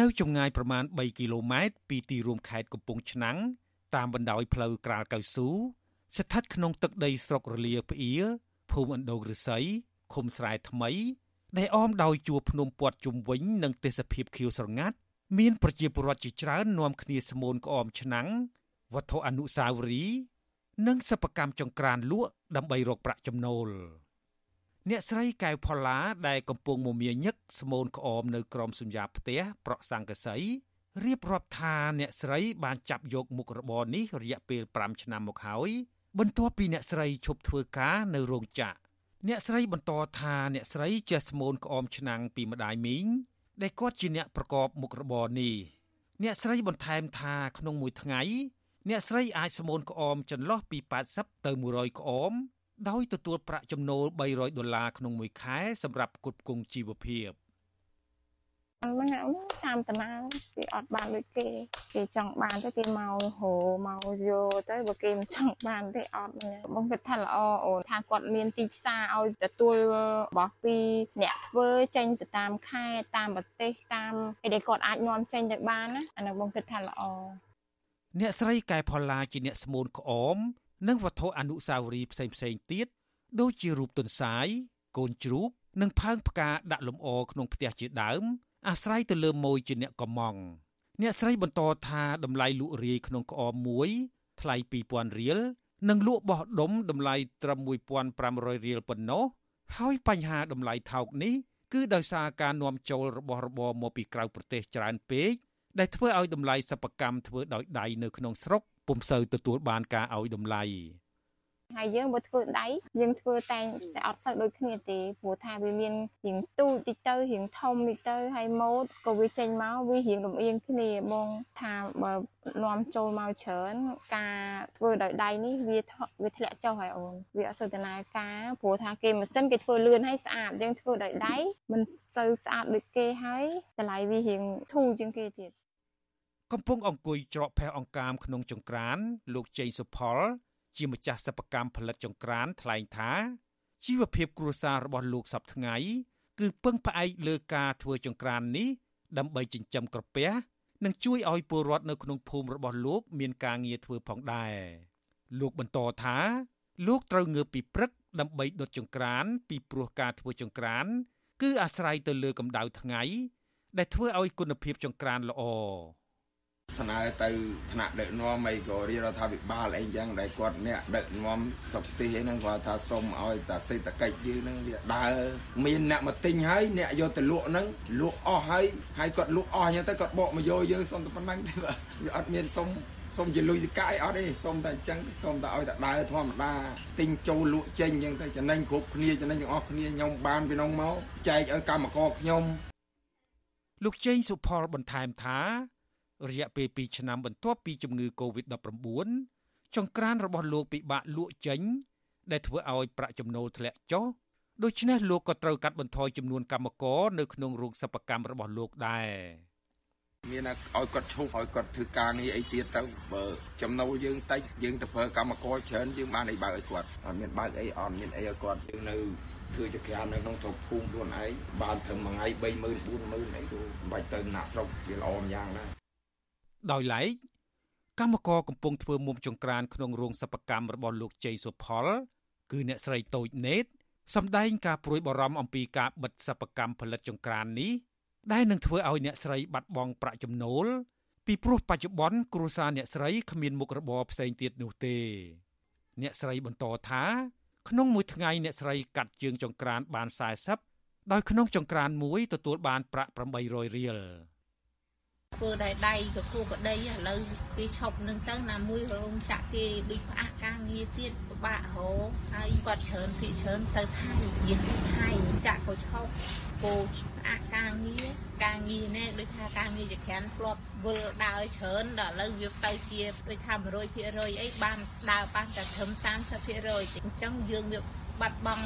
នៅចម្ងាយប្រមាណ3គីឡូម៉ែត្រពីទីរួមខេត្តកំពង់ឆ្នាំងតាមបណ្ដោយផ្លូវក្រាលកៅស៊ូស្ថិតក្នុងទឹកដីស្រុករលាផ្អៀភូមិអណ្ដូងឫស្សីឃុំស្រែថ្មី ដែលអមដោយជួរភ្នំពាត់ជុំវិញនិងទេសភាពខៀវស្រងាត់មានប្រជាពលរដ្ឋជាច្រើននាំគ្នាស្មូនក្អមឆ្នាំងវត្ថុអនុស្សាវរីយ៍និងសិប្បកម្មចង្ក្រានលក់ដើម្បីរកប្រាក់ចំណូល អ្នកស្រីកែវផល្លាដែលកំពុងមមាញឹកស្មូនក្អមនៅក្រោមសញ្ញាផ្ទះប្រក់សង្កសីរៀបរាប់ថាអ្នកស្រីបានចាប់យកមុខរបរនេះរយៈពេល5ឆ្នាំមកហើយបន្ទាប់ពីអ្នកស្រីឈប់ធ្វើការនៅរោងចក្រអ្នកស្រីបន្តថាអ្នកស្រីចេះស្មូនក្អមឆ្នាំងពីម្ដាយមីងដែលគាត់ជាអ្នកប្រកបមុខរបរនេះអ្នកស្រីបន្ថែមថាក្នុងមួយថ្ងៃ អ្នកស្រីអាចស្មូនក្អមចន្លោះពី80ទៅ100ក្អម ដោយទទួលប្រាក់ចំណូល300ដុល្លារក្នុងមួយខែសម្រាប់ផ្គត់ផ្គង់ជីវភាពហ្នឹងតាមតាណាគេអត់បានដូចគេគេចង់បានទៅគេមករោមកយកទៅបើគេមិនចង់បានទេអត់បងគិតថាល្អអូនថាគាត់មានទីផ្សារឲ្យទទួលរបស់ពីអ្នកធ្វើចេញទៅតាមខេត្តតាមប្រទេសតាមឯដែលគាត់អាចនាំចេញទៅបានណាអានោះបងគិតថាល្អអ្នកស្រីកែផល្លាជាអ្នកស្មូនក្អម និងវត្ថុអនុស្សាវរីយ៍ផ្សេងផ្សេងទៀតដូចជារូបទន្សាយកូនជ្រូក និងផើងផ្កាដាក់លម្អក្នុងផ្ទះជាដើម អាស្រ័យទៅលើម៉ូយជាអ្នកកំងអ្នកស្រីបន្តថាតម្លៃលក់រាយក្នុងក្អមមួយថ្លៃ2000រៀលនិងលក់បោះដុំតម្លៃត្រឹម1500រៀលប៉ុណ្ណោះហើយបញ្ហាតម្លៃថោកនេះគឺដោយសារការនាំចូលរបស់របរមកពីក្រៅប្រទេសច្រើនពេកដែលធ្វើឲ្យតម្លៃសិប្បកម្មធ្វើដោយដៃនៅក្នុងស្រុក ពុំសូវទទួលបានការឲ្យតម្លៃហើយយើងបើធ្វើដៃយើងធ្វើតែតែអត់សូវដូចគ្នាទេព្រោះថាវាមានរៀងទូចតិចទៅរៀងធំតិចទៅហើយម៉ូតក៏វាចេញមកវារៀងលំអៀងគ្នាបងថាបើនាំចូលមកច្រើនការធ្វើដោយដៃនេះវាវាធ្លាក់ចុះហើយអូនវាអត់សូវដំណើរការព្រោះថាគេម៉ាស៊ីនគេធ្វើលឿនហើយស្អាតយើងធ្វើដោយដៃមិនសូវស្អាតដូចគេហើយតម្លៃវារៀងធូរជាងគេទៀត កំពុងអង្គុយច្រកផេះអង្កាមក្នុងចង្ក្រាន លោកជ័យសុផល ជាម្ចាស់សិប្បកម្មផលិតចង្ក្រានថ្លែងថា ជីវភាពគ្រួសាររបស់លោកសពថ្ងៃគឺពឹងផ្អែកលើការធ្វើចង្ក្រាននេះដើម្បីចិញ្ចឹមក្រពះនិងជួយឲ្យពលរដ្ឋនៅក្នុងភូមិរបស់លោក មានការងារធ្វើផងដែរលោកបន្តថា លោកត្រូវងើបពីព្រឹកដើម្បីដុតចង្ក្រាន ពីព្រោះការធ្វើចង្ក្រាន គឺអាស្រ័យទៅលើកម្ដៅថ្ងៃ ដែលធ្វើឲ្យគុណភាពចង្ក្រានល្អ ស្នើទៅថ្នាក់ដឹកនាំអីក៏រាជរដ្ឋាភិបាលអីចឹងដែលគាត់អ្នកដឹកនាំសុខទេសអីហ្នឹងគាត់ថាសុំឲ្យតាសេដ្ឋកិច្ចយើងហ្នឹងវាដើរមានអ្នកមកទិញហើយអ្នកយកទៅលក់ហ្នឹងលក់អស់ហើយហើយគាត់លក់អស់ចឹងទៅគាត់បកមកយកយើងសុំតែប៉ុណ្ណឹងទេបាទវាអត់មានសុំសុំជាលុយសកាយអត់ទេសុំតែអញ្ចឹងសុំតែឲ្យតែដើរធម្មតាទិញចូលលក់ចេញអញ្ចឹងទៅចំណេញគ្រប់គ្នាចំណេញទាំងអស់គ្នាខ្ញុំបានពីនោះមកចែកឲ្យកម្មករខ្ញុំលោកជេងសុផលបន្ថែមថា រយៈពេល2ឆ្នាំបន្ទាប់ពីជំងឺ Covid-19 ចង្ក្រានរបស់លោកពិបាកលក់ចេញ ដែលធ្វើឲ្យប្រាក់ចំណូលធ្លាក់ចុះដូច្នេះលោកក៏ត្រូវកាត់បន្ថយចំនួនកម្មករនៅក្នុងរោងសិប្បកម្មរបស់លោកដែរមានឲ្យគាត់ឈប់ឲ្យគាត់ធ្វើការងារអីទៀតទៅបើចំណូលយើងតិចយើងទៅប្រើកម្មករច្រើនយើងបានអីបើកឲ្យគាត់អត់មានបើកអីអត់មានអីឲ្យគាត់យើងនៅធ្វើចក្រាននៅក្នុងស្រុកភូមិខ្លួនឯងបានត្រឹមមួយថ្ងៃ30000 40000អីទៅមិនបាច់ទៅណាក់ស្រុកវាល្អម្យ៉ាងដែរ ដោយឡែកកម្មករកំពុងធ្វើមុំចង្ក្រានក្នុងរោងសិប្បកម្មរបស់លោកជ័យសុផល គឺអ្នកស្រីតូចណេតសម្ដែងការព្រួយបារម្ភអំពីការបិទសិប្បកម្មផលិតចង្ក្រាននេះដែលនឹងធ្វើឲ្យអ្នកស្រីបាត់បង់ប្រាក់ចំណូលពីព្រោះបច្ចុប្បន្នគ្រួសារអ្នកស្រីគ្មានមុខរបរផ្សេងទៀតនោះទេ អ្នកស្រីបន្តថាក្នុងមួយថ្ងៃអ្នកស្រីកាត់ជើងចង្ក្រានបាន40ដោយក្នុងចង្ក្រានមួយទទួលបានប្រាក់800រៀល ធ្វើតែដៃក៏គូក្តីឥឡូវគេឈប់នឹងទៅណាមួយរោងចាក់គេដូចផ្អាកការងារទៀតពិបាករហហើយគាត់ច្រើនពីច្រើនទៅថៃជាថៃចាក់ក៏ឈប់គោផ្អាកការងារការងារនេះដូចថាការងារជាក្រានធ្លាប់វិលដើរច្រើនដល់ឥឡូវវាទៅជាដូចថា100%អីបានដើរបានតែត្រឹម30%អញ្ចឹងយើងវាបាត់បង់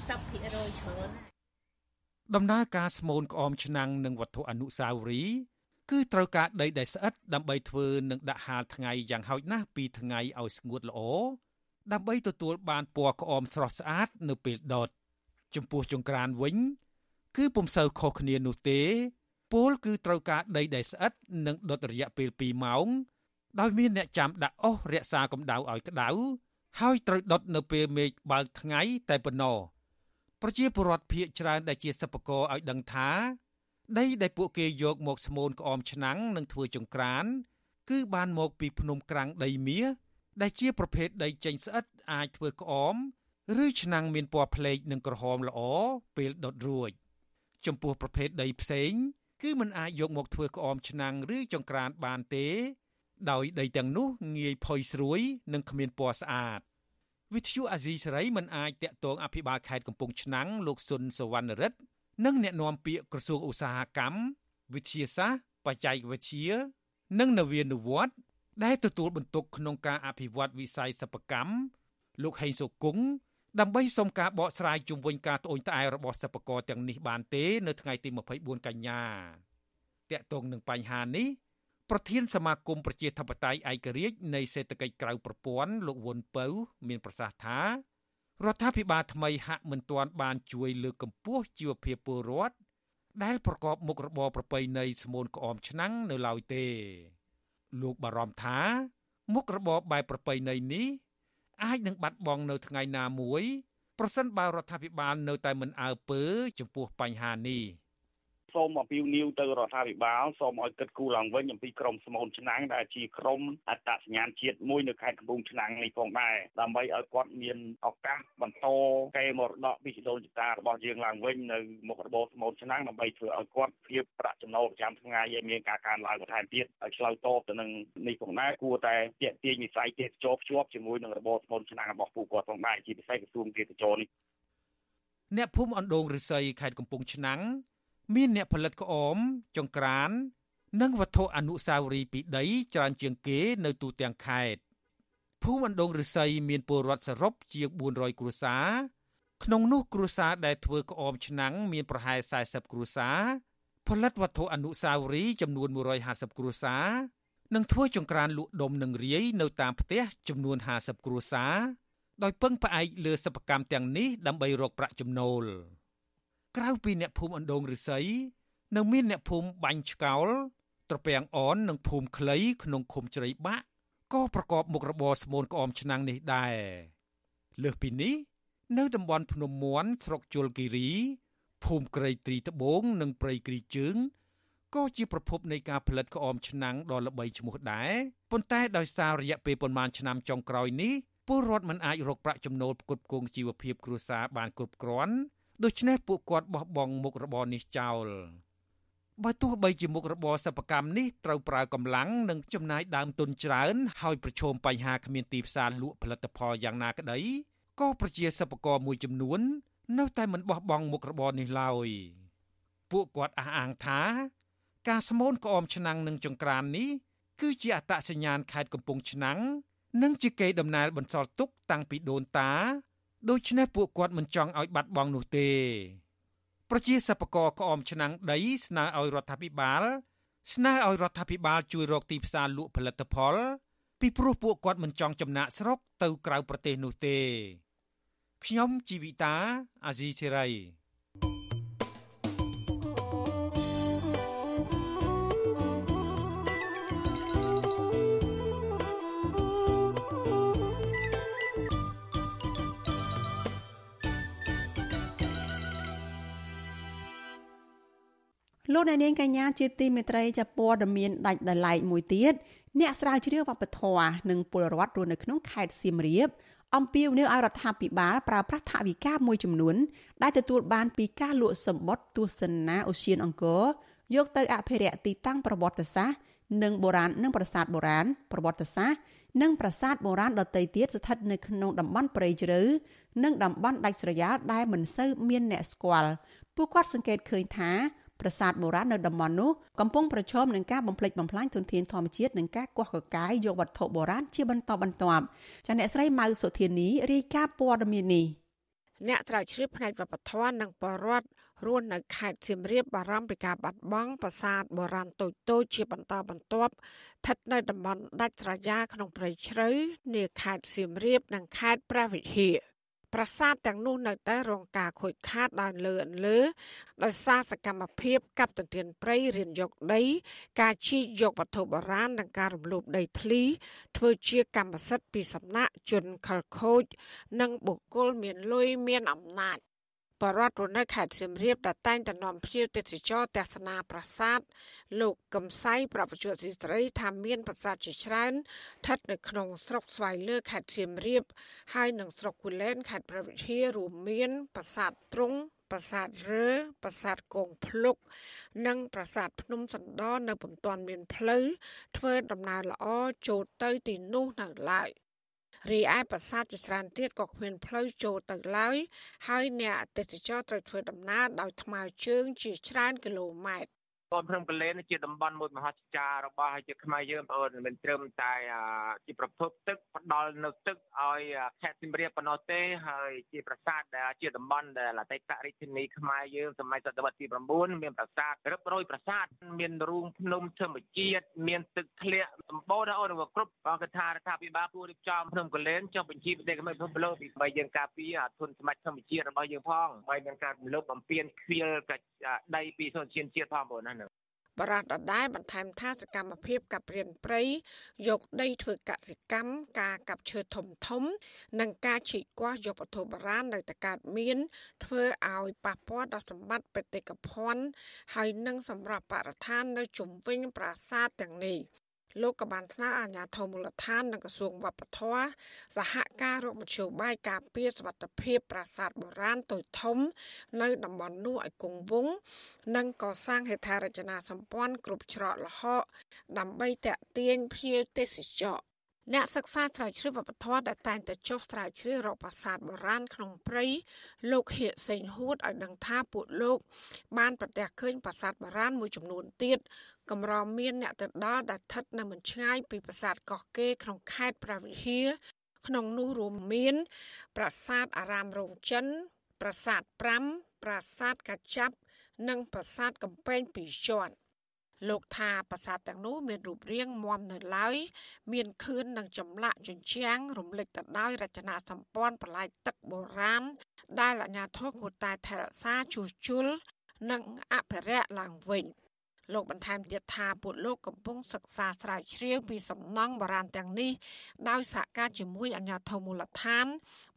70%ច្រើនដំណើរការស្មូនក្អមឆ្នាំងនិងវត្ថុអនុស្សាវរីយ៍ គឺត្រូវការដីដែលស្អិតដើម្បីធ្វើនិងដាក់ហាលថ្ងៃយ៉ាងហោចណាស់2ថ្ងៃឲ្យស្ងួតល្អដើម្បីទទួលបានពណ៌ក្អមស្រស់ស្អាតនៅពេលដុតចំពោះចង្ក្រានវិញ គឺពុំសូវខុសគ្នានោះទេពលគឺត្រូវការដីដែលស្អិតនិងដុតរយៈពេល2ម៉ោង ដោយមានអ្នកចាំដាក់អុសរក្សាកម្ដៅឲ្យក្ដៅហើយត្រូវដុតនៅពេលមេឃបើកថ្ងៃតែប៉ុណ្ណោះប្រជាពលរដ្ឋភៀកច្រើនដែលជាសិប្បករឲ្យដឹងថា ដីដែលពួកគេយកមកស្មូនក្អមឆ្នាំងនិងធ្វើចង្ក្រាន គឺបានមកពីភ្នំក្រាំងដីមាសដែលជាប្រភេទដីចេញស្អិតអាចធ្វើក្អមឬឆ្នាំងមានពណ៌ផ្លេកនិងក្រហមល្អពេលដុតរួចចំពោះប្រភេទដីផ្សេង គឺมันអាចយកមកធ្វើក្អមឆ្នាំងឬចង្ក្រានបានទេ ដោយដីទាំងនោះងាយផុយស្រួយ និងគ្មានពណ៌ស្អាតវិទ្យុអាស៊ីសេរីមិនអាចតាក់ទងអភិបាលខេត្តកំពង់ឆ្នាំងលោកសុនសវណ្ណរិទ្ធ និងអ្នកនាំពាក្យក្រសួងឧស្សាហកម្មវិទ្យាសាស្ត្របច្ចេកវិទ្យានិងនវានុវត្តន៍ដែលទទួលបន្ទុកក្នុងការអភិវឌ្ឍវិស័យសិប្បកម្មលោកហេងសុគង្គដើម្បីសុំការបកស្រាយជុំវិញការត្អូញត្អែររបស់សិប្បករទាំងនេះបានទេនៅថ្ងៃទី24កញ្ញាតាក់ទងនឹងបញ្ហានេះប្រធានសមាគមប្រជាធិបតេយ្យឯករាជ្យនៃសេដ្ឋកិច្ចក្រៅប្រព័ន្ធលោកវុនពៅ មានប្រសាសន៍ថា រដ្ឋាភិបាលថ្មីហាក់មិនទាន់បានជួយលើកកម្ពស់ជីវភាពពលរដ្ឋដែលប្រកបមុខរបរប្រពៃណីស្មូនក្អមឆ្នាំងនៅឡើយទេ លោកបារម្ភថា មុខរបរបែបប្រពៃណីនេះអាចនឹងបាត់បង់នៅថ្ងៃណាមួយ ប្រសិនបើរដ្ឋាភិបាលនៅតែមិនអើពើ ចំពោះបញ្ហានេះ។ សូមអំពាវនាវទៅរដ្ឋាភិបាលសូមឲ្យគិតគូរឡើងវិញអំពីក្រមស្មូនឆ្នាំងដែលជាក្រមអត្តសញ្ញាណជាតិមួយនៅខេត្តកំពង់ឆ្នាំងនេះផងដែរដើម្បីឲ្យគាត់មានឱកាសបន្តកេរមរតកពីដូនចតារបស់យើងឡើងវិញនៅមុខរបរស្មូនឆ្នាំងដើម្បីធ្វើឲ្យគាត់ភាពប្រាក់ចំណូលប្រចាំថ្ងៃឲ្យមានការកើនឡើងបន្ថែមទៀតឲ្យឆ្លើយតបទៅនឹងនេះផងដែរគួរតែទាក់ទាញវិស័យទេសចរភ្ជាប់ជាមួយនឹងរបរស្មូនឆ្នាំងរបស់ពួកគាត់ផងដែរជាពិសេសក្រសួងទេសចរនេះអ្នកភូមិអណ្ដូងរិស័យខេត្តកំពង់ឆ្នាំង មានអ្នកផលិតក្អមចង្ក្រាន និងវត្ថុអនុស្សាវរីយ៍ពីដីច្រើនជាងគេនៅទូទាំងខេត្តភូមិអណ្ដូងឫស្សីមានពលរដ្ឋសរុបជាង400គ្រួសារក្នុងនោះគ្រួសារដែលធ្វើក្អមឆ្នាំងមានប្រហែល40គ្រួសារផលិតវត្ថុអនុស្សាវរីយ៍ចំនួន150គ្រួសារនិងធ្វើចង្ក្រានលក់ដុំនិងរាយនៅតាមផ្ទះចំនួន50គ្រួសារដោយពឹងផ្អែកលើសិប្បកម្មទាំងនេះដើម្បីរកប្រាក់ចំណូល។ ក្រៅពីអ្នកភូមិអណ្ដូងឫស្សីនៅមានអ្នកភូមិបាញ់ឆ្កោលត្រពាំងអននិងភូមិខ្លីក្នុងឃុំជ្រៃបាក់ក៏ប្រកបមុខរបរស្មូនក្អមឆ្នាំងនេះដែរលើសពីនេះនៅតំបន់ភ្នំមន់ស្រុកជលគិរីភូមិក្រៃទ្រីត្បូងនិងព្រៃគ្រីជើងក៏ជាប្រភពនៃការផលិតក្អមឆ្នាំងដ៏ល្បីឈ្មោះដែរប៉ុន្តែដោយសាររយៈពេលប្រមាណឆ្នាំចុងក្រោយនេះពលរដ្ឋមិនអាចរកប្រាក់ចំណូលផ្គត់ផ្គង់ជីវភាពគ្រួសារបានគ្រប់គ្រាន់ ដូច្នេះពួកគាត់បោះបង់មុខរបរនេះចោលបើទោះបីជាមុខរបរសិប្បកម្មនេះត្រូវប្រើកម្លាំងនិងចំណាយដើមទុនច្រើន ហើយប្រឈមបញ្ហាគ្មានទីផ្សារលក់ផលិតផលយ៉ាងណាក្តីក៏ប្រជាសិប្បករមួយចំនួន នៅតែមិនបោះបង់មុខរបរនេះឡើយពួកគាត់អះអាងថា ការស្មូនក្អមឆ្នាំងនិងចង្ក្រាននេះគឺជាអត្តសញ្ញាណខេត្តកំពង់ឆ្នាំងនិងជាកេរដំណែលបន្សល់ទុកតាំងពីដូនតា ដូច្នេះពួកគាត់មិនចង់ឲ្យបាត់បង់នោះទេប្រជាសិប្បករក្អមឆ្នាំងដីស្នើឲ្យរដ្ឋាភិបាល ស្នើឲ្យរដ្ឋាភិបាលជួយរកទីផ្សារលក់ផលិតផល ពីព្រោះពួកគាត់មិនចង់ចំណាក់ស្រុកទៅក្រៅប្រទេសនោះទេខ្ញុំជីវិតាអាស៊ីសេរី លោកអ្នកនាងកញ្ញាជាទីមេត្រីចាព័ត៌មានដាច់ដោយឡែកមួយទៀតអ្នកស្រាវជ្រាវវប្បធម៌និងពលរដ្ឋរស់នៅក្នុងខេត្តសៀមរាបអំពាវនាវឲ្យរដ្ឋាភិបាលប្រើប្រាស់ថវិកាមួយចំនួន ដែលទទួលបានពីការលក់សម្បត្តិទស្សនាអូសៀនអង្គរយកទៅអភិរក្សទីតាំងប្រវត្តិសាស្ត្រនិងបុរាណនិងប្រាសាទបុរាណប្រវត្តិសាស្ត្រនិងប្រាសាទបុរាណដទៃទៀតស្ថិតនៅក្នុងតំបន់ព្រៃជ្រៅនិងតំបន់ដាច់ស្រយាលដែលមិនសូវមានអ្នកស្គាល់ពួកគាត់សង្កេតឃើញថា ប្រាសាទបុរាណនៅតំបន់នោះកំពុងប្រឈមនឹងការបំផ្លិចបំផ្លាញធនធានធម្មជាតិនិងការកោះកកាយយកវត្ថុបុរាណជាបន្តបន្ទាប់ចាអ្នកស្រីម៉ៅសុធានីរាយការណ៍ព័ត៌មាននេះអ្នកត្រាវជ្រាវផ្នែកវប្បធម៌និងបរដ្ឋរស់នៅខេត្តសៀមរាបបារម្ភពីការបាត់បង់ប្រាសាទបុរាណតូចៗជាបន្តបន្ទាប់ស្ថិតនៅតំបន់ដាច់ស្រយាលក្នុងព្រៃជ្រៅ នាខេត្តសៀមរាប និងខេត្តព្រះវិហារ ប្រាសាទទាំងនោះនៅតែរងការខូចខាតដោយលើអន្លើដោយសារសកម្មភាពកັບទន្ទ្រានព្រៃរៀនយកដី ការជីកយកវត្ថុបុរាណនិងការរំលោភដីធ្លី ធ្វើជាកម្មសិទ្ធិពីសំណាក់ជនខិលខូច និងបុគ្គលមានលុយមានអំណាច បរដ្ឋរនៅខេត្តសៀមរាបដែលតែងតែនាំភ្ញៀវទេសចរទស្សនាប្រាសាទលោកកំសៃប្រពន្ធស៊ីស្រីថាមានប្រាសាទជាច្រើនស្ថិតនៅក្នុងស្រុកស្វាយលើខេត្តសៀមរាប ហើយនិងស្រុកគូលែនខេត្តព្រះវិហាររួមមានប្រាសាទទ្រង់ប្រាសាទរើប្រាសាទកងភ្លុក និងប្រាសាទភ្នំសណ្ដនៅពុំទាន់មានផ្លូវធ្វើដំណើរល្អចូលទៅទីនោះនៅឡើយ រីឯប្រាសាទជាច្រើនទៀតក៏គ្មានផ្លូវចូលទៅឡើយហើយអ្នកទេសចរត្រូវធ្វើដំណើរដោយថ្មើរជើងជាច្រើនគីឡូម៉ែត្រ កូនភ្នំកលែនជាតំបន់មួយមហិច្ឆតារបស់ជាខ្មែរយើងបងប្អូនមិនត្រឹមតែជាប្រភពទឹកផ្ដល់នៅទឹកឲ្យខេត្តសៀមរាបប៉ុណ្ណោះទេហើយជាប្រាសាទដែលជាតំបន់ដែលអតីតរាជធានីខ្មែរយើងសម័យសតវត្សទី9មានប្រាសាទរឹបរយប្រាសាទមានរូងភ្នំធម្មជាតិមានទឹកធ្លាក់សម្បូរដល់អូនគ្រប់បងកថារដ្ឋាភិបាលគួររៀបចំភ្នំកលែនចុះបញ្ជីប្រទេសកម្ពុជាពិភពលោកពីបីយើងការពារធនសម្បត្តិធម្មជាតិរបស់យើងផងហើយមានការរំលោភបំពានខ្វៀលដីពីធនធានជាតិផងបងណា បរាដដែលបន្ថែមថាសកម្មភាពកាប់រៀនព្រៃយកដីធ្វើកសិកម្មការកាប់ឈើធំធំ និងការជីកគាស់យកវត្ថុបុរាណនៅតែកើតមាន ធ្វើឲ្យប៉ះពាល់ដល់សម្បត្តិបេតិកភណ្ឌហើយនិងសម្រាប់បរិស្ថាននៅជុំវិញប្រាសាទទាំងនេះ លោកក៏បានថ្នាក់អាជ្ញាធរមូលដ្ឋាននិងក្រសួងវប្បធម៌សហការរកមធ្យោបាយការពារសវត្ថិភាពប្រាសាទបុរាណតូចធំ នៅតំបន់នោះឲ្យគង់វង្សនិងកសាងហេដ្ឋារចនាសម្ព័ន្ធគ្រប់ច្រកល្ហកដើម្បីតាក់ទាញភ្ញៀវទេសចរ អ្នកសិក្សាស្រាវជ្រាវវប្បធម៌ដែលតែងតែចុះស្រាវជ្រាវរកប្រាសាទបុរាណក្នុងព្រៃលោកហៀកសេងហួតឲ្យដឹងថាពួកលោក បានប្រទះឃើញប្រាសាទបុរាណមួយចំនួនទៀតកម្រមានអ្នកទៅដល់ដែលស្ថិតនៅមិនឆ្ងាយពីប្រាសាទកោះកេរក្នុងខេត្តព្រះវិហារក្នុងនោះរួមមាន ប្រាសាទអារាមរងចិន ប្រាសាទ5ប្រាសាទកាចាប់ និងប្រាសាទកំពែងពីរជាន់ លោកថាប្រាសាទទាំងនោះមានរូបរាងមាំនៅឡើយមានខឿននិងចម្លាក់ជញ្ជាំងរំលេចទៅដោយរចនាសម្ព័ន្ធបន្លាយទឹកបុរាណដែលអាជ្ញាធរគួរតែថែរក្សាជួសជុលនិងអភិរក្សឡើងវិញ។លោកបន្ថែមទៀតថាពួកលោកកំពុងសិក្សាស្រាវជ្រាវពីសំណង់បុរាណទាំងនេះដោយសហការជាមួយអាជ្ញាធរមូលដ្ឋាន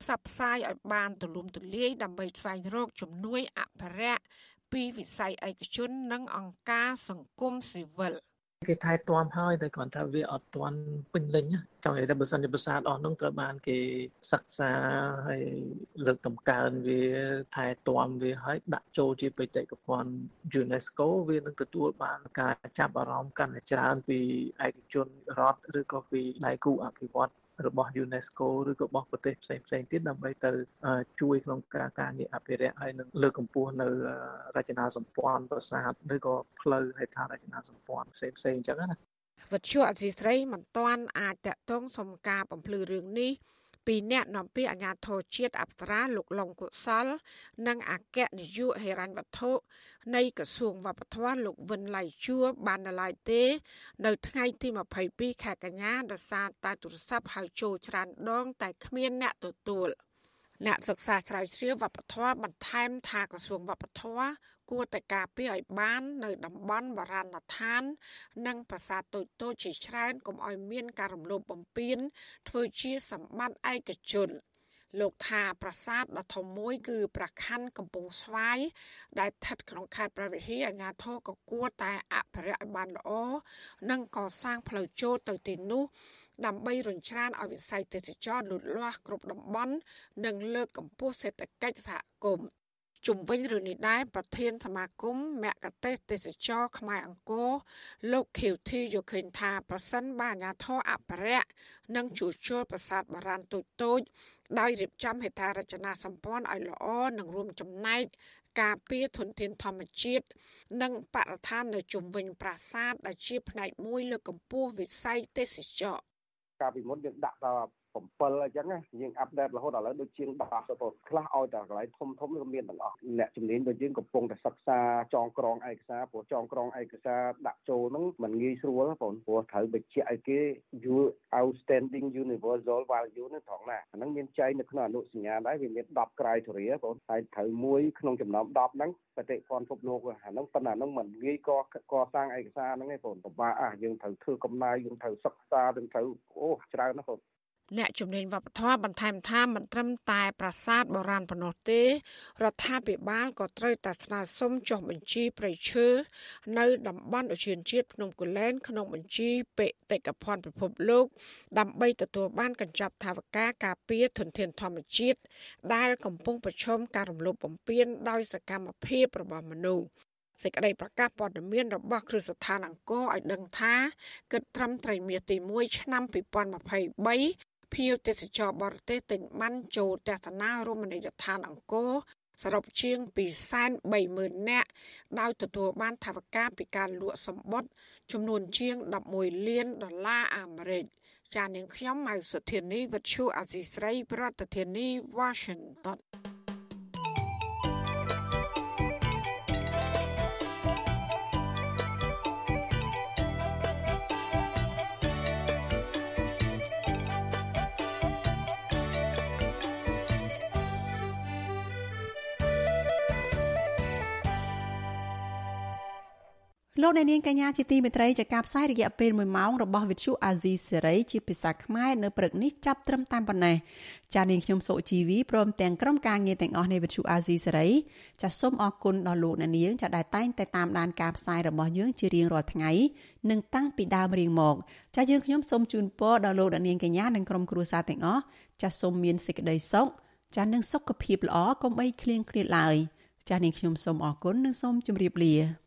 ផ្សព្វផ្សាយឲ្យបានទូលំទូលាយដើម្បីស្វែងរកជំនួយអភិរក្ស ពីវិស័យឯកជននិងអង្គការសង្គមស៊ីវិល។គេថែទាំហើយតែគ្រាន់តែវាអត់ទាន់ពេញលេញចង់និយាយថាបើសិនជាប្រាសាទអស់នោះត្រូវបានគេសិក្សាហើយលើកតម្កើងវាថែទាំវាហើយដាក់ចូលជាបេតិកភណ្ឌ UNESCO វានឹងទទួលបានការចាប់អារម្មណ៍កាន់តែច្រើនពីឯកជនរដ្ឋឬក៏ពីដៃគូអភិវឌ្ឍន៍ របស់ UNESCO ឬក៏របស់ប្រទេសផ្សេងផ្សេងទៀតដើម្បីទៅជួយក្នុងការការងារអភិរក្សហើយនឹងលើកកម្ពស់នៅរចនាសម្ព័ន្ធប្រាសាទឬក៏ផ្លូវហេដ្ឋារចនាសម្ព័ន្ធផ្សេងផ្សេងអញ្ចឹងណាវត្ថុអសីស្រីមិនទាន់អាចតកតងសំការបំភ្លឺរឿងនេះ ពីអ្នកនាំពាក្យអាជ្ញាធរជាតិអប្សរាលោកលងកុសល និងអគ្គនាយកហិរញ្ញវត្ថុនៃក្រសួងវប្បធម៌លោកវិនឡៃជួបាននៅឡើយទេ នៅថ្ងៃទី22ខែកញ្ញាដោយសារតែទូរស័ព្ទហៅចូលច្រើនដង តែគ្មានអ្នកទទួល។អ្នកសិក្សាស្រាវជ្រាវវប្បធម៌បន្ថែមថាក្រសួងវប្បធម៌ គួរតែការពារឲ្យបាននៅតំបន់បរាណដ្ឋាន និងប្រាសាទតូចៗជាច្រើនកុំឲ្យមានការរំលោភបំពានធ្វើជាសម្បត្តិឯកជនលោកថាប្រាសាទដ៏ធំមួយគឺប្រខណ្ឌកំពង់ស្វាយដែលស្ថិតក្នុងខេត្តព្រះវិហារអាជ្ញាធរក៏គួរតែអភិរក្សឲ្យបានល្អនិងកសាងផ្លូវចូលទៅទីនោះដើម្បីរំច្រានឲ្យវិស័យទេសចរលូតលាស់គ្រប់តំបន់និងលើកកម្ពស់សេដ្ឋកិច្ចសហគមន៍ ជុំវិញរឿងនេះដែរប្រធានសមាគមមគ្គទេសទេសចរខ្មែរអង្គរលោកខៀវធីយល់ឃើញថាប្រសិនបើអាជ្ញាធរអភិរក្សនិងជួសជុលប្រាសាទបុរាណតូចតូចដោយរៀបចំហេដ្ឋារចនាសម្ព័ន្ធឲ្យល្អនិងរួមចំណែកការពារធនធានធម្មជាតិនិងបរិស្ថាននៅជុំវិញប្រាសាទដែលជាផ្នែកមួយលើកកម្ពស់វិស័យទេសចរកាលពីមុនយើងដាក់ដល់ 7អញ្ចឹងណាយើងអាប់ដេតរហូតដល់ឥឡូវដូចជាង10ទៅខ្លះឲ្យតែកន្លែងធំធំក៏មានទាំងអស់អ្នកជំនាញរបស់យើងកំពុងតែសិក្សាចងក្រងឯកសារព្រោះចងក្រងឯកសារដាក់ចូលហ្នឹងมันងាយស្រួលបងព្រោះត្រូវបញ្ជាក់ឲ្យគេ you outstanding universal value ហ្នឹងត្រង់ណាអាហ្នឹងមានចែងនៅក្នុងអនុសញ្ញាដែរវាមាន10ក្រៃធារាបងហើយត្រូវមួយក្នុងចំណោម10ហ្នឹងបតិភណ្ឌពិភពលោកអាហ្នឹងប៉ុន្តែហ្នឹងមិនងាយកកសាងឯកសារហ្នឹងឯងបងពិបាកអាយើងត្រូវធ្វើកំណាយយើងត្រូវសិក្សាយើងត្រូវអូច្រើនណាស់បង អ្នកជំនាញវប្បធម៌បន្ថែមថាមិនត្រឹមតែប្រាសាទបុរាណប៉ុណ្ណោះទេរដ្ឋាភិបាលក៏ត្រូវតែស្នើសុំចុះបញ្ជីព្រៃឈើនៅតំបន់ឧទ្យានជាតិភ្នំគូលែនក្នុងបញ្ជីបេតិកភណ្ឌពិភពលោក ដើម្បីទទួលបានកញ្ចប់ថវិកាការពារធនធានធម្មជាតិដែលកំពុងប្រឈមការរំលោភបំពានដោយសកម្មភាពរបស់មនុស្សសេចក្តីប្រកាសព័ត៌មានរបស់គ្រឹះស្ថានអង្គរឲ្យដឹងថាគិតត្រឹមត្រីមាសទី1ឆ្នាំ2023 ភ្ញៀវទេសចរបរទេសទិញបានចូលទស្សនារមណីយដ្ឋានអង្គរសរុបជាង230,000នាក់ដោយទទួលបានថវិកាពីការលក់សម្បត្តិចំនួនជាង11លានដុល្លារអាមេរិកចាននាងខ្ញុំម៉ៅសុធានីវិទ្យុអាស៊ីស្រី ប្រធានាធិបតី Washington លោកអ្នកនាងកញ្ញាជាទីមេត្រីចាការផ្សាយរយៈពេល1ម៉ោងរបស់វិទ្យុអាស៊ីសេរីជាភាសាខ្មែរនៅព្រឹកនេះចាប់ត្រឹមតែប៉ុណ្ណេះចានាងខ្ញុំសុជីវីព្រមទាំងក្រុមការងារទាំងអស់នៃវិទ្យុអាស៊ីសេរីចាសូមអរគុណដល់លោកអ្នកនាងចាដែលតែងតែតាមដានការផ្សាយរបស់យើងជារៀងរាល់ថ្ងៃនិងតាំងពីដើមរៀងមកចាយើងខ្ញុំសូមជូនពរដល់លោកអ្នកនាងកញ្ញានិងក្រុមគ្រួសារទាំងអស់ចាសូមមានសេចក្តីសុខចានឹងសុខភាពល្អកុំបីឃ្លៀងឃ្លាតឡើយចានាងខ្ញុំសូមអរគុណនិងសូមជម្រាបលា